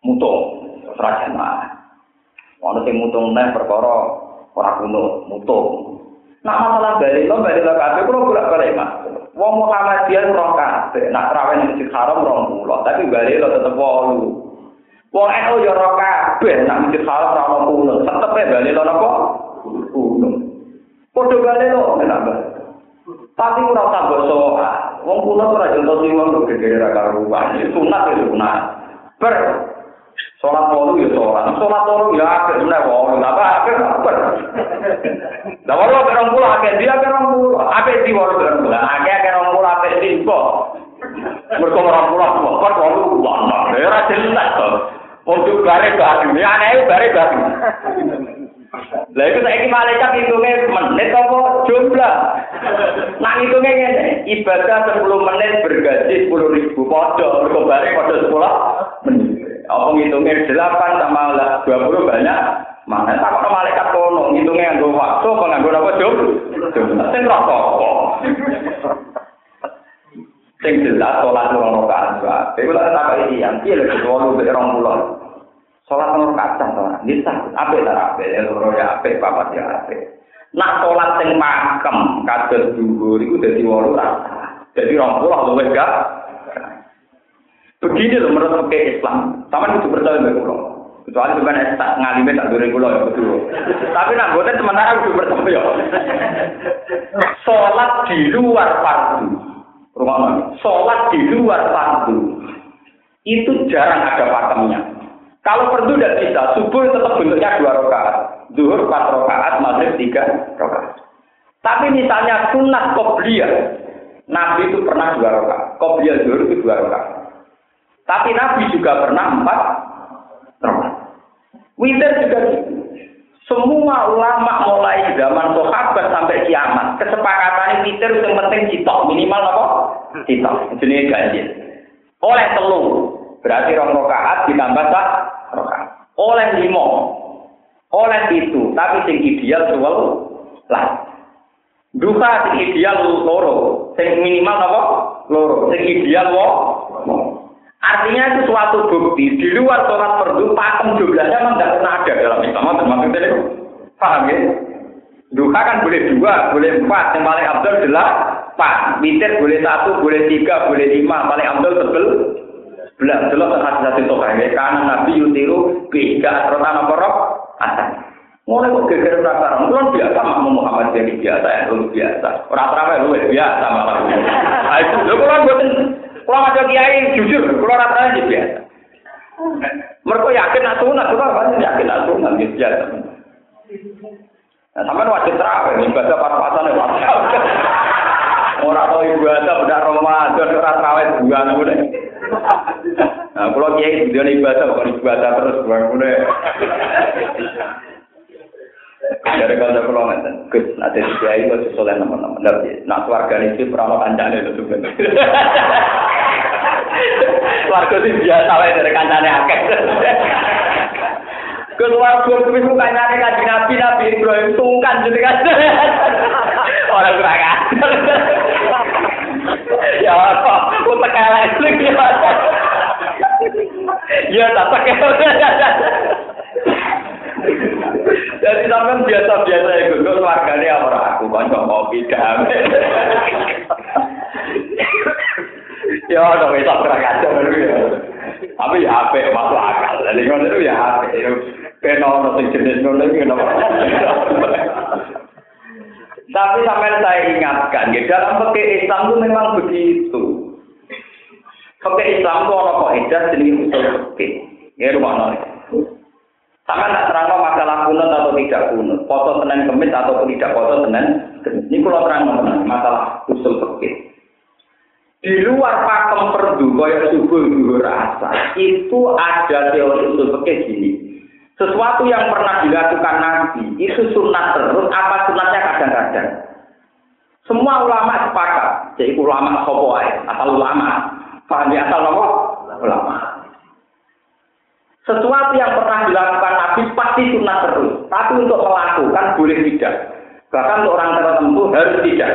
Mutu. Serajan mah. Ono sing mutung neh perkara ora kuno mutung. Nah masalah bali lo bali lo kabeh kulo bolak balik mas. Wong Muhammadiyah roh kabeh. Nak trawen ning Masjid Haram rong pulau, tapi bali lo tetep wolu. Wong NU ya roh kabeh nak Masjid Haram ono kuno. Tetep bali lo napa? Kuno. Padha bali lo kenapa? Tapi ora usah basa. Wong kuno ora jentos wong gede-gede ra karuan. Sunat ya sunat. Ber Sholat walu ya sholat, sholat walu ya akhir walu, apa akhir apa? Nah walu akhir orang pula akhir dia akhir orang pula, akhir di walu akhir orang pula, akhir akhir orang pula akhir di kok. Mereka orang pula semua, walu mana? Ya rasa jelas kok. Untuk bare garing, ya aneh bare garing. Lah itu saiki malaikat hitungnya menit apa jumlah? Nah hitungnya ngene, ibadah 10 menit bergaji 10 ribu, mergo bare podo 10 menit. Apa ngitungnya delapan sama dua puluh banyak? Mana tak kok malaikat kono ngitungnya nganggo waktu apa nganggo apa jum? Sing rokok. Sing jelas sholat rong rakaat wae. Kowe lek tak iki yang piye lek wolu mek rong puluh. Sholat rong rakaat ta ora? Nisa, apik ta apik, loro ya apik, papat ya apik. Nak sholat sing makem kados dhuwur iku dadi wolu rakaat. Dadi rong puluh luwih gak. Begini loh menurut pakai Islam. Sama itu percaya dengan pulau. Kecuali bukan tak ngalime tak durung pulau ya betul. Tapi nak buatnya sementara itu percaya. Sholat di luar fardu. Rumah mana? Sholat di luar fardu itu jarang ada pakemnya. Kalau fardu tidak bisa, subuh tetap bentuknya dua rakaat, zuhur empat rakaat, maghrib tiga rakaat. Tapi misalnya sunat kobliyah, Nabi itu pernah dua rakaat, kobliyah zuhur itu dua rakaat. Tapi Nabi juga pernah empat rakaat. Witir juga gitu. Semua ulama mulai zaman sahabat sampai kiamat kesepakatan witir yang penting citok minimal apa? Citok. Jenis ganjil. Oleh telu berarti rong rokaat ditambah sak rokaat. Oleh limo. Oleh itu tapi sing ideal suwel lah. Duha sing ideal loro, sing minimal apa? Loro. Sing ideal wo. Artinya itu suatu bukti di luar sholat fardu pakem jumlahnya memang tidak pernah ada dalam Islam. Maksudnya itu paham ya? Duha kan boleh dua, boleh empat. Yang paling abdul adalah empat. Witir boleh satu, boleh tiga, boleh lima. Paling abdul sebel belas. Jelas hati hati toka ya. Karena Nabi yutiru beda atau tanah porok atas. Mulai kok geger rasa orang kan biasa makmum Muhammad jadi biasa ya, lu biasa. Orang terawih lu biasa malah. Nah itu, lu kan buatin kalau ada kiai jujur, kalau rata aja biasa. Mereka yakin nak sunat, kita kan yakin nak sunat gitu biasa. Nah, sampai wajib terawih, ibadah pas-pasan ya Orang tahu ibadah benar Ramadan, orang terawih bulan udah. Nah, kalau kiai dia ibadah bukan ibadah terus bukan udah. Dari kalau kalau ngeten, Gus, nanti dia itu sesuai nama-nama. Nah, keluarga itu pernah kancane itu sebenarnya. Keluarga itu biasa lah dari akeh. Keluarga itu itu kancane kaji nabi nabi Ibrahim sungkan jadi kan. Orang kurang Ya apa? Aku tekan lagi. Ya tak pakai. Jadi sampean biasa-biasa ya gue keluargane ora aku kanca kopi damai. Ya ada wis ora kacau ya. Tapi ya apik masuk akal. Jadi ngono itu ya apik. Ben ono sing jenis ngono iki kenapa? Tapi sampai saya ingatkan, ya, dalam pakai Islam itu memang begitu. Pakai Islam itu orang kaidah jenis usul fikih. Ya rumah sama nak terang tidak kunut, foto senen kemis atau tidak foto senen kemis. Ini kalau terang masalah usul fikih. Di luar pakem perdu, kaya subuh dulu rasa, itu ada teori usul fikih gini. Sesuatu yang pernah dilakukan Nabi, itu sunat terus, apa sunatnya kadang-kadang. Semua ulama sepakat, jadi ulama sopo asal ulama. Paham ya asal apa? Ulama. Sesuatu yang pernah dilakukan Nabi pasti sunnah terus. Tapi untuk melakukan boleh tidak. Bahkan untuk orang tertentu harus tidak.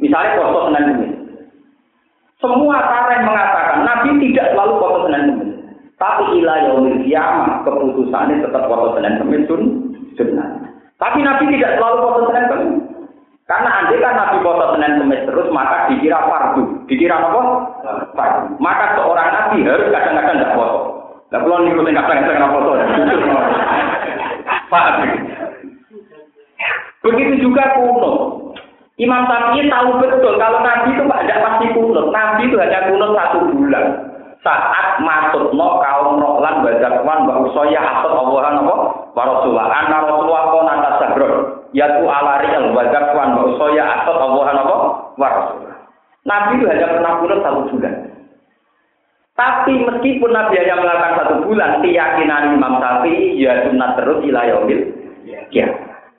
Misalnya foto Senin ini. Semua tarikh mengatakan Nabi tidak selalu foto Senin ini. Tapi ilah yaumil kiamah keputusannya tetap foto Senin Kemis sunnah. Tapi Nabi tidak selalu foto Senin Kemis. Karena andai kan Nabi foto Senin Kemis terus maka dikira fardu. Dikira apa? Fardu. Maka seorang Nabi harus kadang-kadang tidak foto. Nah, kalau ngikutin kadang-kadang tidak foto. Pak. Begitu juga kuno. Imam Syafi'i tahu betul kalau Nabi itu tidak pasti kunut. Nabi itu hanya kunut satu bulan. Saat masuk no kaum rohlan bajakwan mbak usoya asal Allah apa? Warasulah. Anna Rasulullah kau nata sabron. Yaitu alari al bajakwan mbak usoya asal Allah apa? Warasulah. Nabi itu hanya pernah kunut satu bulan. Tapi meskipun Nabi hanya melakukan satu bulan, keyakinan Imam Syafi'i ya sunat terus ilayomil. Ya.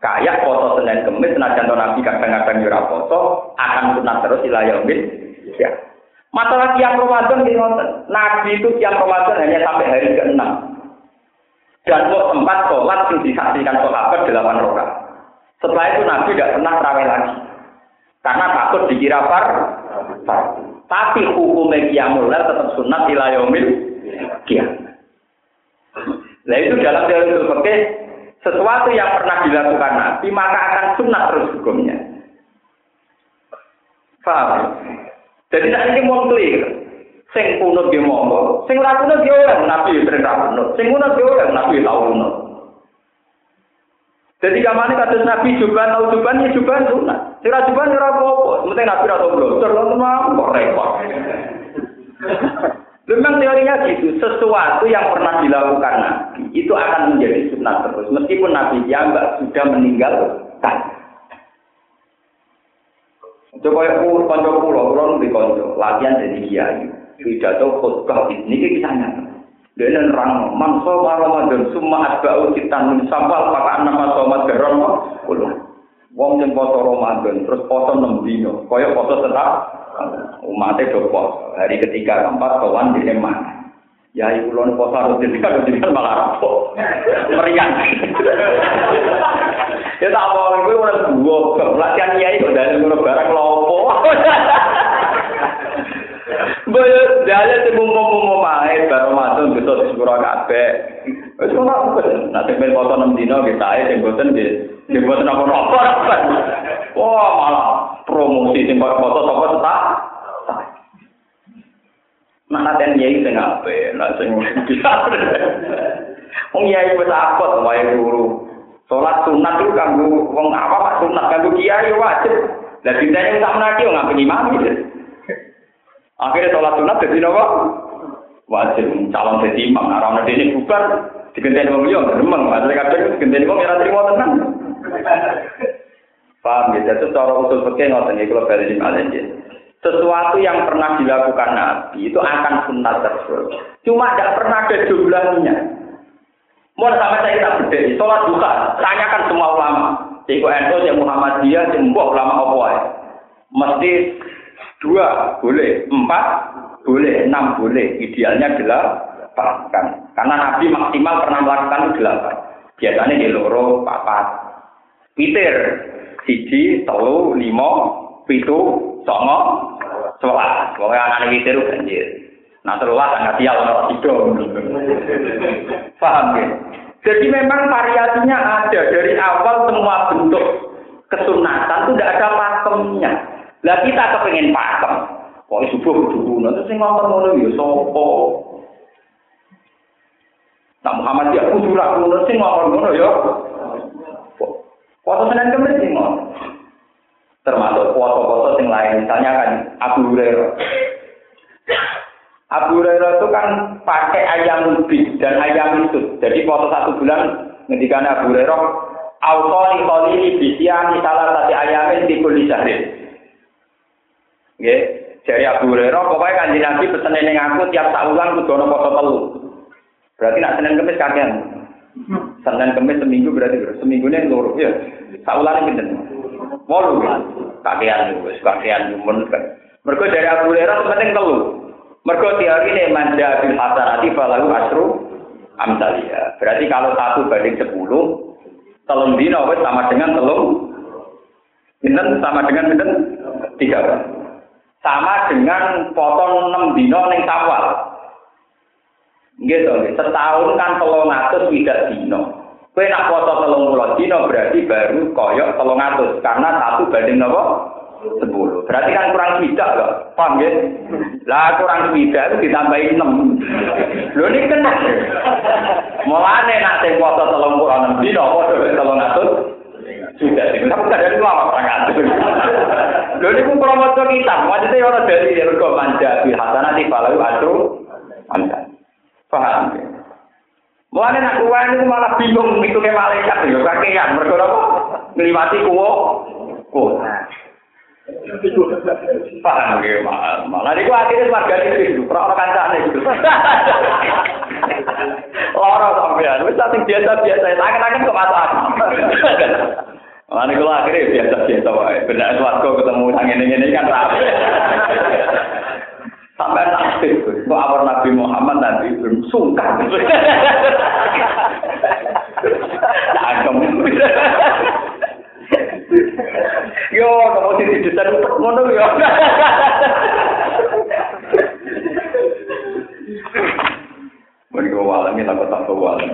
Kayak foto Senin Kemis, senajan Nabi kadang-kadang yura foto, akan sunat terus ilayomil. Ya. Masalah tiang Ramadan di Nabi itu tiang Ramadan hanya sampai hari ke-6. Dan kok tempat sholat yang disaksikan sahabat delapan rakaat. Setelah itu Nabi tidak pernah terawih lagi. Karena takut dikira par Tapi hukumnya kiamul tetap sunat ilayomil kiam. Nah itu dalam teori fikih sesuatu yang pernah dilakukan Nabi maka akan sunat terus hukumnya. Paham? Jadi saat ini mau clear. Sing kuno ge monggo, sing kuno ge orang Nabi sering ra kuno, sing kuno ge orang Nabi kuno. Jadi kamane kados Nabi juban tau juban ya juban sunat. Sing ra juban ora apa-apa, penting Nabi ra tau blontor, kok repot. Memang teorinya gitu, sesuatu yang pernah dilakukan Nabi itu akan menjadi sunnah terus, meskipun Nabi Jambak sudah meninggalkan. Coba ya konco pulau, pulau di konco, latihan jadi kiai, pidato khutbah ini kita Dia nerang, mangso Ramadan, semua asbau kita sampal pakai nama somat geron, pulau. Wong yang poso Ramadan, terus poso enam dino, koyok poso tetap, umatnya do Hari ketiga keempat kawan di emak. Ya ibu lon poso harus ketika ketika malah rapo, meriang. ya tak mau gue udah dua pelatihan kiai kok dari ngono barang lopo. Boyo dalem sing mumpung-mumpung mae bar Ramadan bisa disepuro kabeh. Wis ngono nanti ben foto 6 dino kita ae sing boten nggih. Sing boten apa-apa. Wah, malah promosi sing foto sapa tetap. Nah, nanti yai sing ape, nah sing bisa. Wong yai wis akot wae guru. Salat sunat itu kanggo wong apa pak sunat kanggo kiai wajib. Lah dintene sak menaki ngapeni imam. Akhirnya sholat sunat jadi nopo wajib calon jadi imam. Nah, orang ini bukan digenteni wong liya gremeng, maksudnya kadang digenteni wong ora trimo tenan. Paham ya, jadi cara usul fikih ngoten iki kalau bali malih Sesuatu yang pernah dilakukan Nabi itu akan sunat terus. Cuma tidak pernah ada jumlahnya. Mau sama saya tak beda. Sholat duha, tanyakan semua ulama. Iku Endo, Cik Muhammadiyah, Cik ulama apa ya? Mesti dua boleh, empat boleh, enam boleh. Idealnya delapan. Karena Nabi maksimal pernah melakukan delapan. Biasanya di loro, papat. Witir, siji, telu, limo, pitu, songo, sebelas. Pokoknya anak witir banjir. Nah terulah sangat sial kalau tidur. Paham ya? Jadi memang variasinya ada dari awal semua bentuk kesunatan itu tidak ada pakemnya. Lah kita kepengen pakem. Pokoknya subuh kudu nanti sing ngomong ngono ya sopo. Nah Muhammad ya kudu ra ngono sing ngomong ngono ya. Foto Senin Kemis sing Termasuk foto-foto sing lain, misalnya kan Abu Hurairah. Abu Hurairah itu kan pakai ayam lebih dan ayam itu. Jadi foto satu bulan ketika Abu Hurairah Autoni ini bisian salah satu ayamin di kulit. Nggih, dari Abu Hurairah pokoknya kanjeng Nabi pesen ning aku tiap saulan kudu ana foto telu. Berarti nak Senin Kamis kakean. Senin Kamis seminggu berarti seminggu ini loro ya. Saulan pinten? Wolu ya. Kakean wis kakean men. Mergo dari Abu Hurairah penting telu. Mergo teori ini manja bil hasanati falahu asru amsalia. Berarti kalau satu banding sepuluh, telung dino sama dengan telung. Pinten sama dengan pinten? Tiga sama dengan potong 6 dino ning sawal. Nggih to, setahun kan 300 tidak dino. Kowe nak foto 30 dino berarti baru koyok 300 karena satu banding napa? 10. Berarti kan kurang tidak loh. Paham nggih? Lah kurang tidak itu ditambahin 6. Lho ini kena. Mulane nak sing foto 36 dino padha 300 sudah itu tapi dari lama sangat Lho niku promosi kita, maksudnya orang dari rego manja di hasanah di falau atru anda. Paham ya? Mulane nak kuwi niku malah bingung mitune malaikat yo kakean mergo apa? Ngliwati kuwo. Kuwo. Paham ya, malah niku akhirnya warga itu, ora kancane gitu. Lara sampean, wis biasa-biasa, tangan-tangan kok masalah. Mana kalau akhirnya biasa-biasa wae. Benda ketemu yang ini-ini kan rapi. Sampai nasib, kok awal Nabi Muhammad nanti belum sungkan. Cangkem. Yo, kamu sih di desain untuk ngono yo. Mereka walang, kita kota walang.